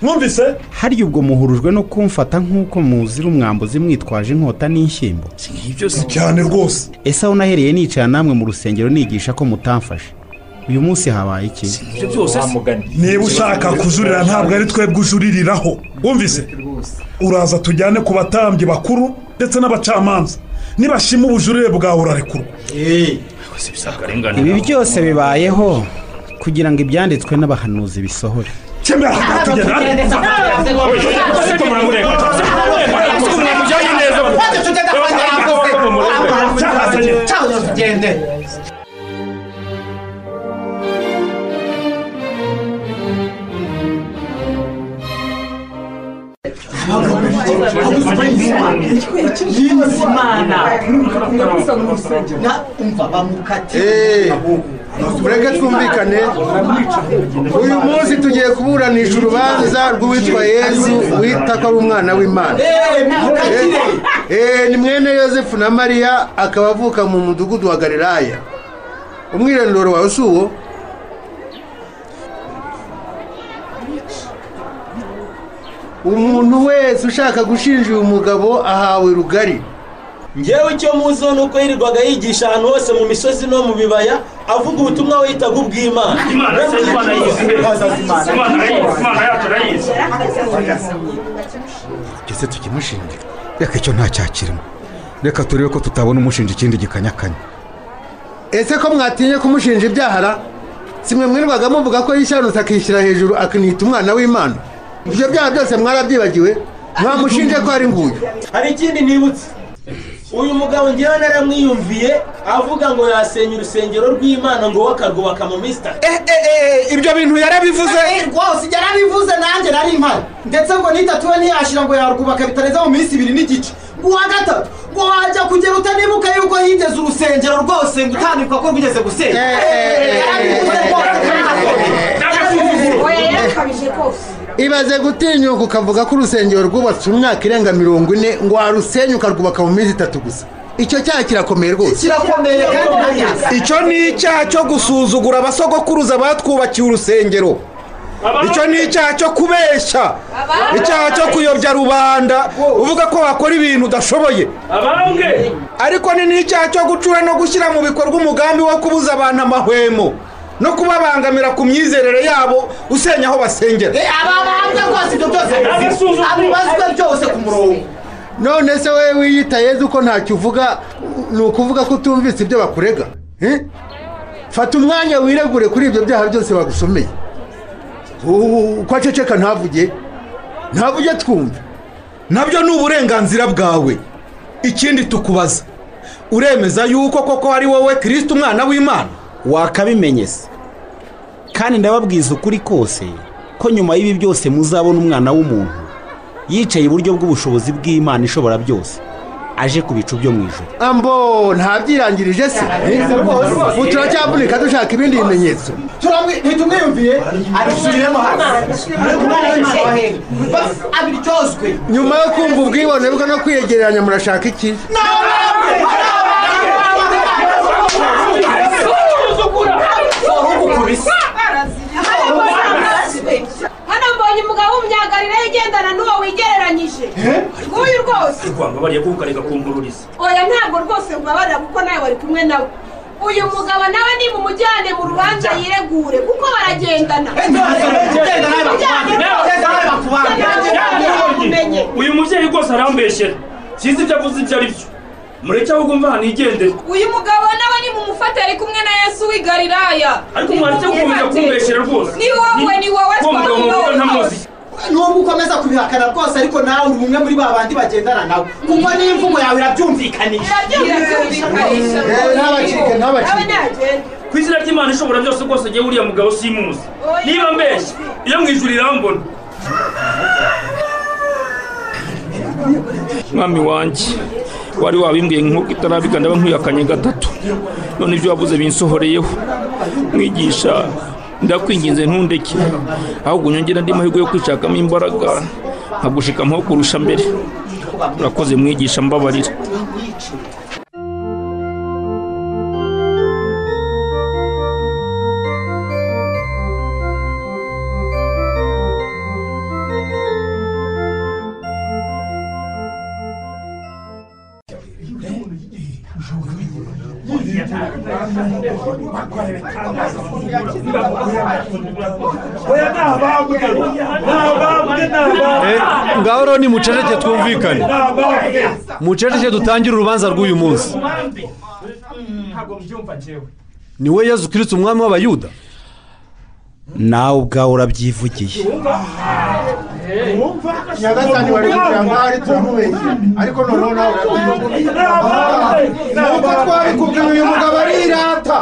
mwumvise? Harya ubwo muhurujwe no kumfata nk'uko muzira umwambuzi mwitwaje inkota n'inshyimbo. Cyane rwose. Ese aho nahereye nicara namwe mu rusengero nigisha ko mutamfashe? Uyu munsi habaye iki? Niba ushaka kujurira ntabwo ari twebwe ujuririraho. Wumvise? Uraza tujyane ku batambyi bakuru ndetse n'abacamanza. Nibashima ubujurire bwawe urarekurwa ibi byose bibayeho kugira ngo ibyanditswe n'abahanuzi bisohore. Eh, mureke twumvikane. Uyu munsi tugiye kuburanisha urubanza rw'uwitwa yezu wita ko ari umwana w'imana. Eh, ni mwene yosefu na mariya akaba avuka mu mudugudu wa galilaya. Umwirondoro wawe si uwo? Umuntu wese ushaka gushinja uyu mugabo ahawe rugari. Ngewe icyo muziho ni uko yirirwaga yigisha ahantu hose mu misozi no mu bibaya avuga ubutumwa witaga ubw'imana. Ese tukimushinja reka icyo nta cyakirimo reka turebe ko tutabona umushinja ikindi gikanyakanya. Ese ko mwatinye kumushinja ibyahara? Simwe mwirwaga muvuga ko yishanutse akishyira hejuru akanita umwana w'imana. Ibyo byaha byose mwarabyibagiwe mwamushinje ko ari nguyu hari ikindi nibutse uyu mugabo ngewe naramwiyumviye avuga ngo yasenya urusengero rw'imana ngo akarwubaka mu minsi itatu ibyo bintu yarabivuze rwose yarabivuze nanjye nari impari ndetse ngo n'itatu we ntiyashira ngo yarwubaka bitarenze mu minsi ibiri n'igice uwa gatatu ngo wajya kugera utanibuka yuko yigeze urusengero rwose ngo utandikwa ko rwigeze gusenya yarabivuze rwose ibaze gutinyuka ukavuga ko urusengero rwubatswe mu myaka irenga mirongo ine ngo warusenya ukarwubaka mu minsi itatu gusa. Icyo cyaha kirakomeye rwose. Kirakomeye kandi ntayazi icyo ni icyaha cyo gusuzugura abasogokuruza batwubakiye urusengero. Icyo ni icyaha cyo kubeshya. Icyaha cyo kuyobya rubanda. Uvuga ko wakora ibintu udashoboye. Ariko ni n'icyaha cyo gucura no gushyira mu bikorwa umugambi wo kubuza abantu amahwemo. No kubabangamira ku myizerere yabo usenya aho basengera. Ababanza rwose ibyo byose abibazwe byose ku murongo. None se wowe wiyita yezu ko ntacyo uvuga ni ukuvuga ko utumvise ibyo bakurega? Eh? fata umwanya wiregure kuri ibyo byaha byose bagusomeye. U- uko aceceka ntavuge. Ntavuge twumve. Nabyo ni uburenganzira bwawe. Ikindi tukubaza. Uremeza yuko koko ari wowe kirisiti umwana w'imana? Wakabimenye se kandi ndababwiza ukuri kose ko nyuma y'ibi byose muzabona umwana w'umuntu yicaye iburyo bw'ubushobozi bw'imana ishobora byose aje ku bicu byo mu ijoro ambo ntabyirangirije se. Ubu turacyavunika dushaka ibindi bimenyetso. Ntitumwiyumviye? Abisubiremo hano nyuma yo kumva ubwibone bwe no kwiyegeranya murashaka iki? Hano mbonye umugabo w'umunyagarira ugendana n'uwo wigereranyije nguyu rwose rwanga bariya kuko ukareka kumbururiza oya ntabwo rwose mubabarira kuko nawe wari kumwe nawe uyu mugabo nawe ni mu mujyane mu rubanza yiregure kuko baragendana uyu mubyeyi rwose arambeshyera sinzi ibyo avuze ibyo ari byo mureke ahubwo mva hano igendere uyu mugabo nawe ni mu mumufate ari kumwe na yesu w'i galilaya. Ariko mwaretse gukomeza kumbeshyera rwose. Ni wowe ni wowe ntamuzi. Nubwo ukomeza kubihakana rwose ariko nawe uri umwe muri ba bandi bagendana nawe kuko n'imvugo yawe irabyumvikanisha. Irabyumvikanisha Eh, ntabacike, ntabacike. ku izina ry'imana ishobora byose rwose agiye uriya mugabo simuzi. Niba mbeshya iyo mu ijuru irambona. Mwami wanjye wari wabimbwiye nk'uko itarabika ndaba nkwiyakanye gatatu. None ibyo wavuze binsohoreyeho. Mwigisha ndakwinginze ntundeke ahubwo unyongera andi mahirwe yo kwishakamo imbaraga nkagushikamaho kurusha mbere. Urakoze mwigisha mbabarira muceceke twumvikane. Muceceke dutangire urubanza rw'uyu munsi. Ni we yezu kirisiti umwami w'abayuda. Nawe ubwawe urabyivugiye. Nyagasani wari kugira ngo ahari turamubeshye ariko noneho nawe nuko twabikubwiye uyu mugabo arirata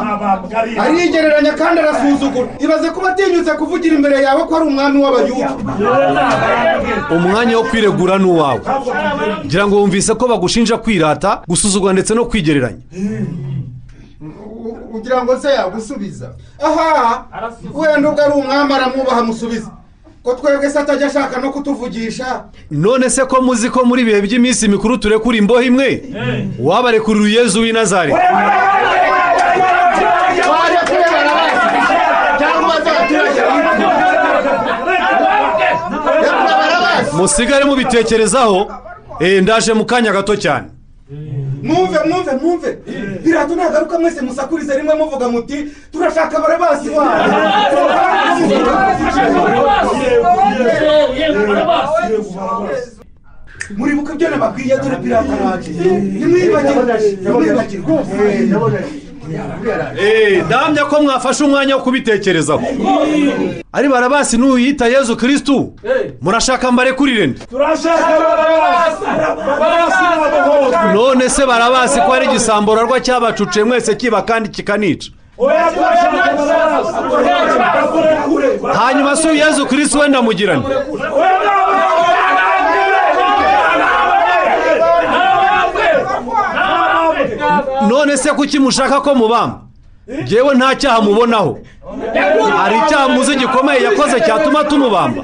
arigereranya kandi arasuzugura ibaze kuba atinyutse kuvugira imbere yawe ko ari umwami w'abayuda umwanya wo kwiregura ni uwawe ngira ngo wumvise ko bagushinja kwirata gusuzugura ndetse no kwigereranya ugira ngo se yagusubiza aha wenda ubwo ari umwami aramwubaha amusubiza ko twebwe se atajya ashaka no kutuvugisha none se ko muzi ko muri ibihe by'iminsi mikuru turekura imboho imwe wabarekurira uyezu w'i nazareti barekuye barabazi cyangwa se abaturage musigare mubitekerezaho eh, ndaje mu kanya gato cyane mwumve mwumve mwumve birato nagaruka mwese musakurize rimwe muvuga muti turashaka barabasi muribuka ibyo nababwiye dore pirata araje. Nimwibagirwe. Nimwibagirwe. Eh, ndahamya ko mwafashe umwanya wo kubitekerezaho. Ari barabasi n'uyita yezu kirisitu murashaka mbarekurire nde? None se barabasi ko ari igisamburarwa cyabacuciye mwese kiba kandi kikanica? Hanyuma se uyu yezu kirisitu wenda mugirane? None se kuki mushaka ko mubamba ngewe nta cyaha mubonaho. Hari icyaha muzi gikomeye yakoze cyatuma tumubamba.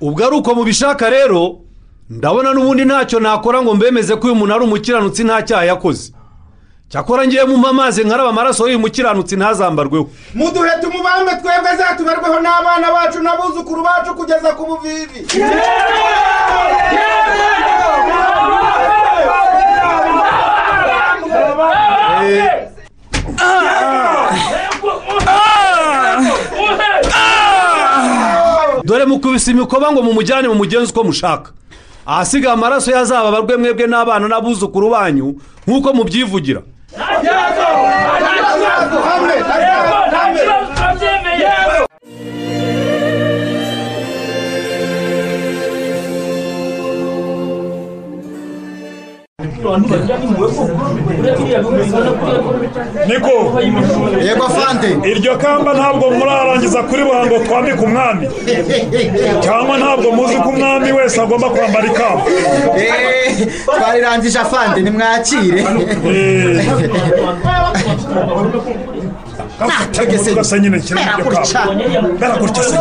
Ubwo ari uko mubishaka rero ndabona n'ubundi ntacyo nakora ngo mbemeze ko uyu muntu ari umukiranutsi nta cyaha yakoze. Cyakora ngiye mumpa amazi nkaraba amaraso y'uyu mukiranutsi ntazambarweho muduhe tumubambe twebwe azatubarweho n'abana bacu n'abuzukuru bacu kugeza ku buvivi. Dore mukubise imikoba ngo mumujyane mu mugenzi uko mushaka. Ahasigaye amaraso yazababarwe mwebwe n'abana n'abuzukuru banyu nk'uko mubyivugira. Nta kibazo! Nta kibazo! Hamwe! Nta kibazo! Niko. Yego afande iryo kamba ntabwo murarangiza kuriboha ngo twambike umwami. Cyangwa ntabwo muzi ko umwami wese agomba kwambara ikamba. Eh, twarirangije afande nimwakire. ugasa nyine nshyira iryo kamba baragutya se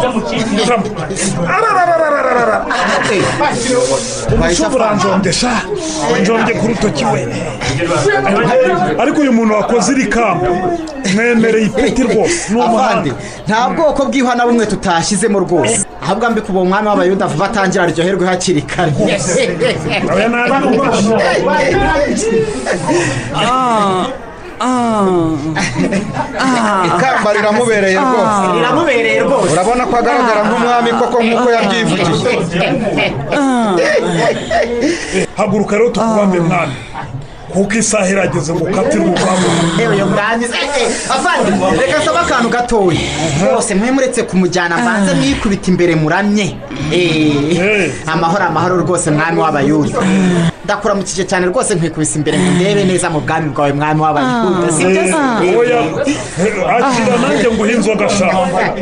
umushumba uranjombye sha njombye ku rutoki we ariko uyu muntu wakoze iri kamba mwemereye ipeti rwose ni afande umuhanga nta bwoko bw'ihwa na bumwe tutashyizemo rwose ahubwo mbi kuba umwami w'abayuda vuba atangira aryoherwe hakiri kare ikamba riramubereye rwose. Riramubereye rwose. urabona ko agaragara nk'umwami koko nk'uko yabyivugiye haguruka rero tukubambe mwana kuko isaha irageze ngo ukatire urugamba yewe yo mwami. Eh, eh, avandi reka nsaba akantu gatoya. Rwose mwe muretse kumujyana mbanze mwikubita imbere muramye. Eh, amahoro amahoro rwose mwami w'abayuda. Ndakuramukije cyane rwose nkwikubise imbere ngo ndebe neza mu bwami bwawe mwami w'abayuda si byo akira nanjye nguhe inzoga sha?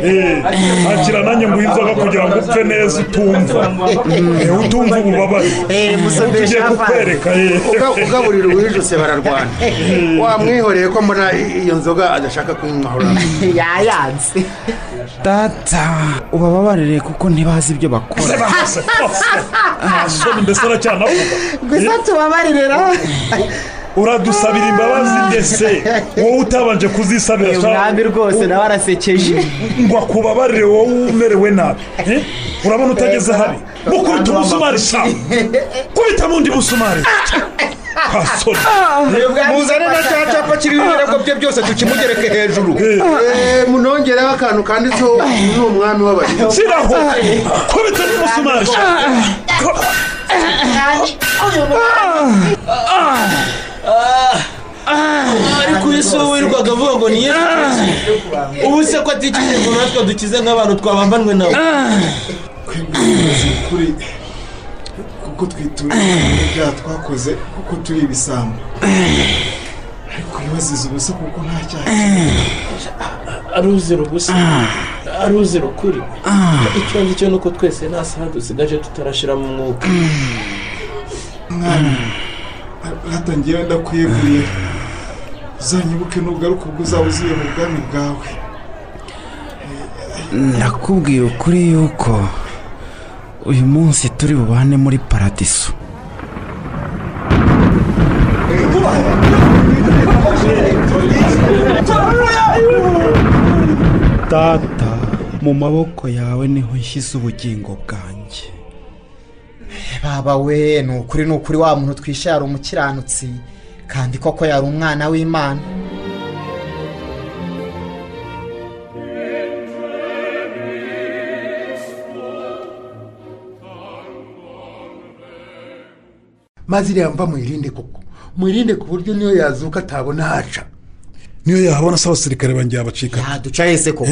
Eh, akira nanjye nguhe inzoga kugira ngo upfe neza utumva Eh, utumva ububabare. Tugiye kukwereka eh. Uga- ugaburira uwijuse bararwana. Wamwihoreye ko mbona iyo nzoga adashaka kuyinywaho yayanze data ubababarire kuko ntibazi ibyo bakora mbese aracyanavuga gusa tubabaririra uradusabira imbabazi ndetse wowe utabanje kuzisabira Uyu sha- mwami rwose nawe arasekeje ngo akubabarire wowe umerewe nabi Eh? urabona utageze habi mukubita umusumari sha kubita mundi musumari. Kasoni. Muzane na cya cyapa kiriho ibirego bye byose tukimugereke hejuru. Munongereho akantu kanditseho ni umwami w'abayuda shyiraho. Kubita n'umusumari sha ariko uyu si wowe wirirwaga avuga ngo ni yesu kirisito ubu se ko atikije ngo natwe dukize nk'abantu twabambanwe nawe kuri kuko twitura ibyaha twakoze kuko turi ibisambo. Ariko bibaziza ubusa kuko nta cyaha aruzira ubusa. Aruzira ukuri. Icyo ngicyo ni uko twese nta saha dusigaje tutarashira mu mwuka. Mwana hatangiye ndakwiyeguriye uzanyibuke nugaruka ubwo uzaba uziye mu bwami bwawe. Ndakubwira ukuri yuko uyu munsi turi bubane muri paradiso. Data mu maboko yawe ni ho nshyize ubugingo bwanjye baba we ni ukuri ni ukuri wa muntu twishe yari umukiranutsi. Kandi koko yari umwana w'imana. Maze iriya mva muyirinde koko. Muyirinde ku buryo niyo yazuka atabona haca. Niyo yahabona se abasirikare bangiye abacika. Yaduca yese koko.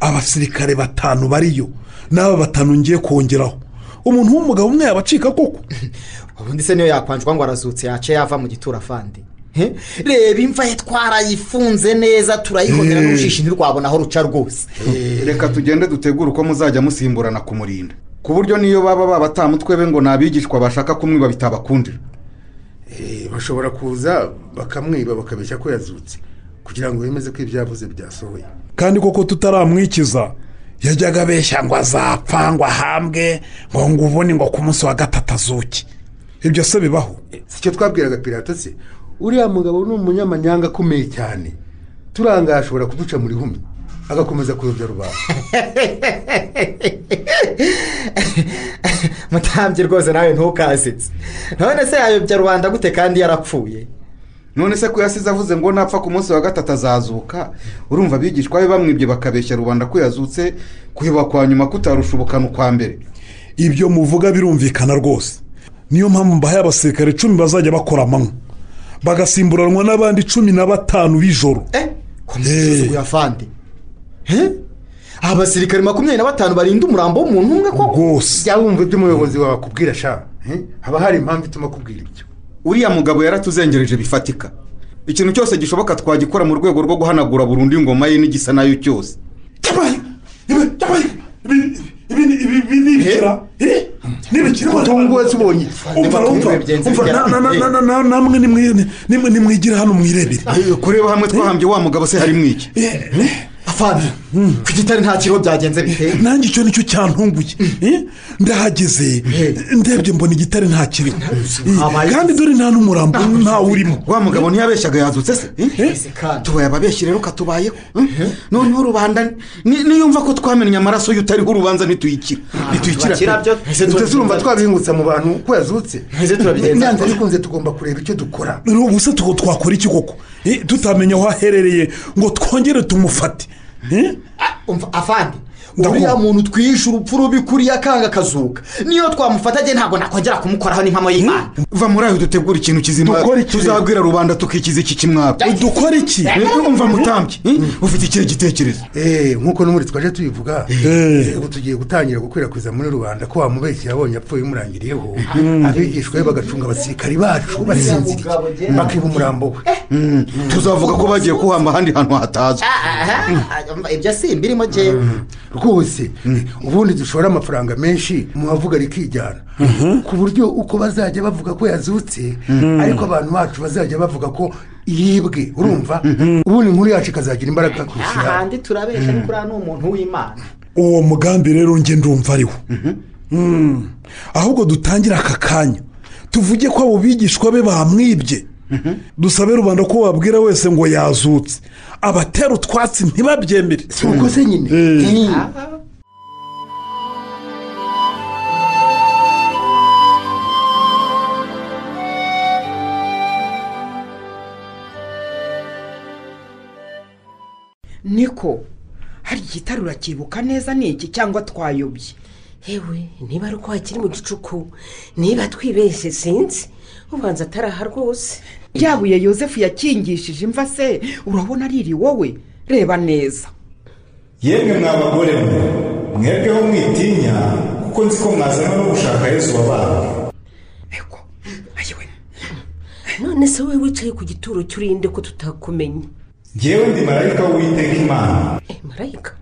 Abasirikare batanu bariyo. N'aba batanu ngiye kongeraho. Umuntu w'umugabo umwe yabacika koko. Ubundi se niyo yakwanjwa ngo arazutse yace yava mu gitura afande reba imva ye twarayifunze neza turayihonera Eh. n'urushishi ntirwabona aho ruca rwose. Reka tugende dutegure uko muzajya musimburana kumurinda. Ku buryo niyo baba babatamutwe be ngo ni abigishwa bashaka kumwiba bitabakundira. Eh, bashobora kuza bakamwiba bakabeshya ko yazutse kugira ngo bemeze ko ibyo yavuze byasohoye. Kandi koko tutaramwikiza yajyaga abeshya ngo azapfa ngo ahambwe ngo ngo ubone ngo ku munsi wa gatatu azuke. Ibyo se bibaho. Si cyo twabwiraga pirato se uriya mugabo ni umunyamanyanga akomeye cyane. Turanga ashobora kuduca muri humi agakomeza kuyobya rubanda. Mutambye rwose nawe ntukasetse none se yayobya rubanda gute kandi yarapfuye? None se ko yasize avuze ngo napfa ku munsi wa gatatu azazuka. Urumva abigishwa be bamwibye bakabeshya rubanda ko yazutse kuyoba kwa nyuma kutarushubukana ukwa mbere. Ibyo muvuga birumvikana rwose. Niyo mpamvu mbahaye abasirikare icumi bazajya bakora amanywa. Bagasimburanwa n'abandi cumi na batanu b'ijoro. Musuzuguye afande abasirikare makumyabiri na batanu barinda umurambo w'umuntu umwe koko? Rwose. Jya wumva ibyo umuyobozi wawe akubwira sha? Eh? haba hari impamvu ituma akubwira ibyo? Uriya mugabo yaratuzengereje bifatika ikintu cyose gishoboka twagikora mu rwego rwo guhanagura burundu ingoma ye n'igisa na yo cyose ibi ni ibikira utunguwe se ubonye umva umva umva na- na- na- na- na- namwe nimwi- nimwe nimwigire hano mwirebere kureba hamwe twahambye wa mugabo se harimo iki afande ku gitare nta kiriho byagenze bite? Nanjye icyo ni cyo cyantunguye Eh? ndahageze ndebye mbona igitare nta kiriho Eh, kandi dore nta n'umurambo ntawe urimo. Wa mugabo ntiyabeshyaga yazutse se? Tubaye ababeshyi rero katubayeho. Eh? noneho rubanda ni- niyumva ko twamennye amaraso y'utariho urubanza ntituyikira ntituyikira Turakira byo. Ese ese tu- turumva twabihingutse mu bantu ko yazutse Ese turabigenza nyanza bikunze tugomba kureba icyo dukora. Ubu se twakora iki koko? Eh, tutamenya aho aherereye ngo twongere tumufate Eh? umva afande. Uriya muntu twishe urupfu rubi kuriya akanga akazuka niyo twamufata ajye ntabwo nakongera kumukoraho n'impamo y'imana. Va muri ayo dutegura ikintu kizima. Tuzabwira rubanda tukikiza iki kimwaka dukora iki? Umva mutambye. eh? ufite ikihe gitekerezo? Eh, nk'uko n'umuri twaje tubivuga eh, ubu tugiye gutangira gukwirakwiza muri rubanda ko wamubeshye yabonye apfuye umurangiriyeho abigishwa be bagacunga abasirikari bacu basinziriye. Bakiba umurambo we. Tuzavuga ko bagiye kuhamba ahandi hantu hatazwi. Ibyo si imbirimo jyewe rwose ubundi dushora amafaranga menshi mu bavuga rikijyana ku buryo uko bazajya bavuga ko yazutse ariko abantu bacu bazajya bavuga ko yibwe. Urumva? Ubundi inkuru yacu ikazagira imbaraga kurusha ahandi turabeshya ni kuriya ni umuntu w'imana. Uwo mugambi rero njye ndumva ari wo Mm. ahubwo dutangire aka kanya. Tuvuge ko abo bigishwa be bamwibye. Dusabe rubanda ko wabwira wese ngo yazutse. Abatera utwatsi ntibabyemere. Si uko se nyine? Eh. niko hari igitare urakibuka neza ni iki cyangwa twayobye? Yewe niba ari uko hakiri mu gicuku niba twibeshye sinzi. Ubanza ataraha rwose. Ryabuye yosefu yakingishije imva se urabona riri wowe? Reba neza. Yemwe mwa bagore mwe mwebweho mwitinya kuko nzi ko mwazanwa no gushaka yesu wabaye none se wowe wicaye ku gituro cy'urinde ko tutakumenye? Ngewe ndi marayika w'uwiteka imana. Marayika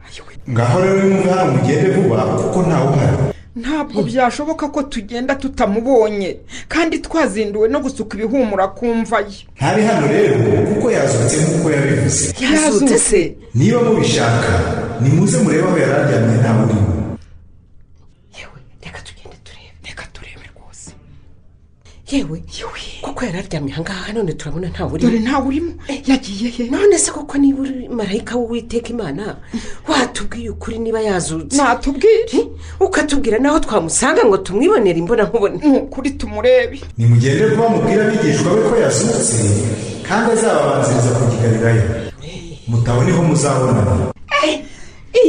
ngaho rero hano mugende vuba kuko ntawe uhari. Ntabwo byashoboka ko tugenda tutamubonye kandi twazinduwe no gusuka ibihumura ku mva ye. Ntari hano rero kuko yazutse nk'uko yabivuze. Yazutse? Se niba mubishaka nimuze murebe aho yari aryamye ntawe urimo yewe kuko yari aryamye ahangaha none turabona ntawe urimo dore ntawe urimo yagiye he? none se koko niba uri marayika w'uwiteka imana? Watubwiye ukuri niba yazutse? Natubwire ukatubwira n'aho twamusanga ngo tumwibonere imbona nkubone. Ni ukuri tumurebe. Nimugende vuba mubwire abigishwa be ko yazutse kandi azababanziriza ku gigalilaya mutabona ni ho muzabonana.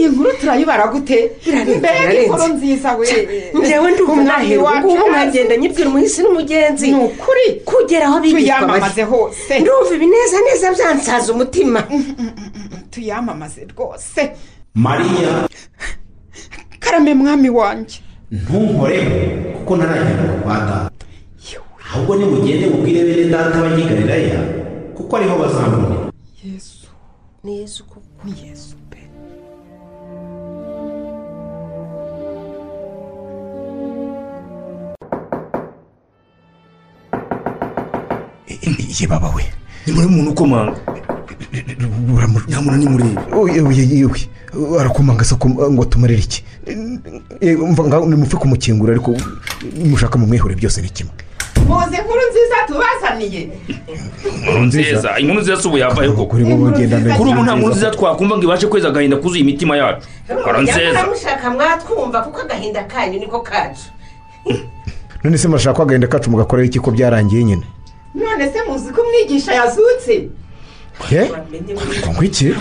Iyi nkuru turayibara gute mbega inkuru nziza we njyewe ndumva ubu ngubu nkagenda nyibwira umuhisi n'umugenzi ni ukuri kugera aho abigishwa tuyamamaze hose ndumva ibineza neza byansaza umutima tuyamamaze rwose mariya karame mwami wanjye ntunkoreho kuko ntaragenda kwa data ahubwo nimugende mubwire bene data abanyigarirayo kuko ariho bazambonera yesu ni yesu koko ni yesu ye baba we. Ni muri muntu ukomanga nyamura ni murebe yewe yewe arakomanga se ko- ngo tumurere iki? Eh, nimupfe kumukingura ariko mushaka mu mwihure byose ni kimwe. Muzi inkuru nziza tubazaniye. Inkuru nziza. Inkuru nziza si ubu yavayo koko. Kuri bo bagenda kuri ubu nta nkuru nziza. twakumva ngo ibashe kweza agahinda kuzuye imitima yacu. Inkuru nziza. nyamara mushaka mwatwumva kuko agahinda kanyu niko kacu. None se murashaka ko agahinda kacu mugakorera iki ko byarangiye nyine? None se muzi ko umwigisha yazutse. Iki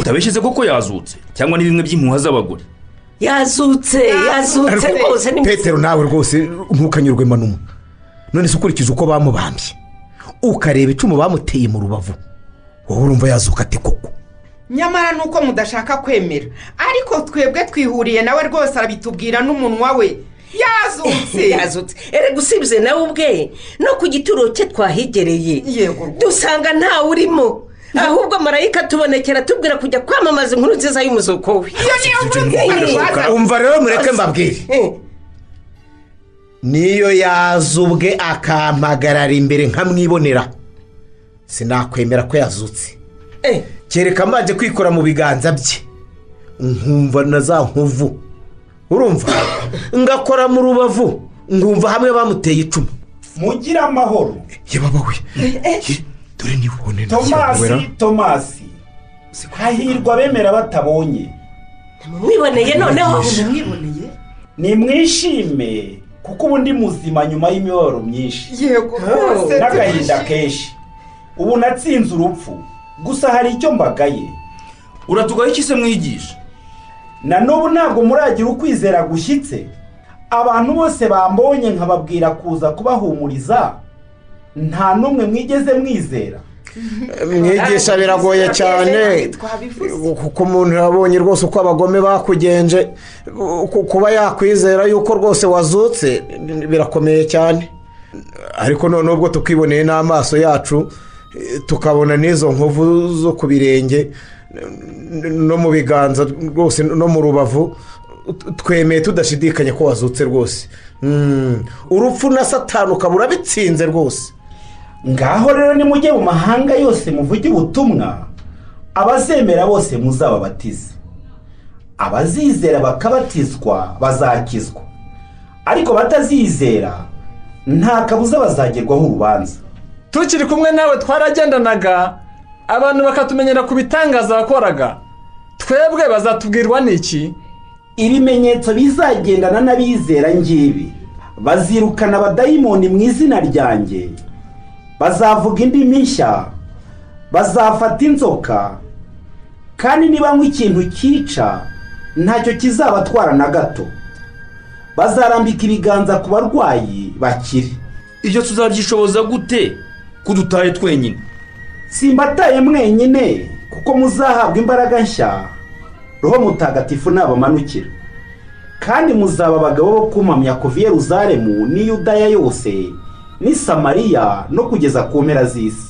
utabeshye koko yazutse cyangwa ni bimwe by'impuha z'abagore. Yazutse yazutse rwose ni petero nawe rwose ntukanyurwe manuma. None se ukurikije uko bamubambye ukareba icumu bamuteye mu rubavu wowe urumva yazuka ate koko? Nyamara ni uko mudashaka kwemera ariko twebwe twihuriye nawe rwose arabitubwira n'umunwa we. Yazutse. Yazutse. Erega usibye nawe ubwe. No ku gituro cye twahigereye. Dusanga ntawe urimo ahubwo marayika tubonekera tubwira kujya kwamamaza inkuru nziza y'umuzuko we. Iyo niyo nkuru nziza tubazaniye umva rero mureke mbabwire. Niyo yazubwe akampagarara imbere nkamwibonera sinakwemera ko yazutse. Kereka mbanje kwikora mu biganza bye. Nkumva na za nkovu urumva? Ngakora mu rubavu nkumva hamwe bamuteye icumu. Mugire amahoro. Yababa we. Dore nibone tomasi tomasi. Hahirwa abemera batabonye. Mwiboneye noneho nimwishime kuko ubu ndi muzima nyuma y'imibabaro myinshi. Yego n'agahinda kenshi. Ubu natsinze urupfu. Gusa hari icyo mbagaye. Uratugaho iki se mwigisha? Na n'ubu ntabwo muragira ukwizera gushyitse. Abantu bose bambonye nkababwira kuza kubahumuriza nta n'umwe mwigeze mwizera. Mwigisha biragoye cyane. Kuko umuntu yabonye rwose uko abagome bakugenje ku- kuba yakwizera yuko rwose wazutse birakomeye cyane. Ariko noneho ubwo tukiboneye n'amaso yacu eh, tukabona n'izo nkovu zo ku birenge no mu biganza rwose no mu rubavu twemeye tudashidikanya ko wazutse rwose. Mm. urupfu na satani ukaba urabitsinze rwose. Ngaho rero nimujye mu mahanga yose muvuge ubutumwa abazemera bose muzababatize. Abazizera bakabatizwa bazakizwa. Ariko batazizera nta kabuza bazagerwaho urubanza. Tukiri kumwe nawe twaragendanaga abantu bakatumenyera ku bitangaza wakoraga. Twebwe bazatubwirwa n'iki? Ibimenyetso bizagendana n'abizera ngibi. Bazirukana abadayimoni mu izina ryanjye. Bazavuga indimi nshya. Bazafata inzoka. Kandi nibanywa ikintu cyica ntacyo kizabatwara na gato. Bazarambika ibiganza ku barwayi bakire. Ibyo tuzabyishoboza gute? Kudutaye twenyine. Simbataye mwenyine kuko muzahabwa imbaraga nshya. Roho mutagatifu nabamanukira. Kandi muzaba abagabo bo kumamya kuva i yeruzalemu n'i yudaya yose n'i samariya no kugeza ku mpera z'isi.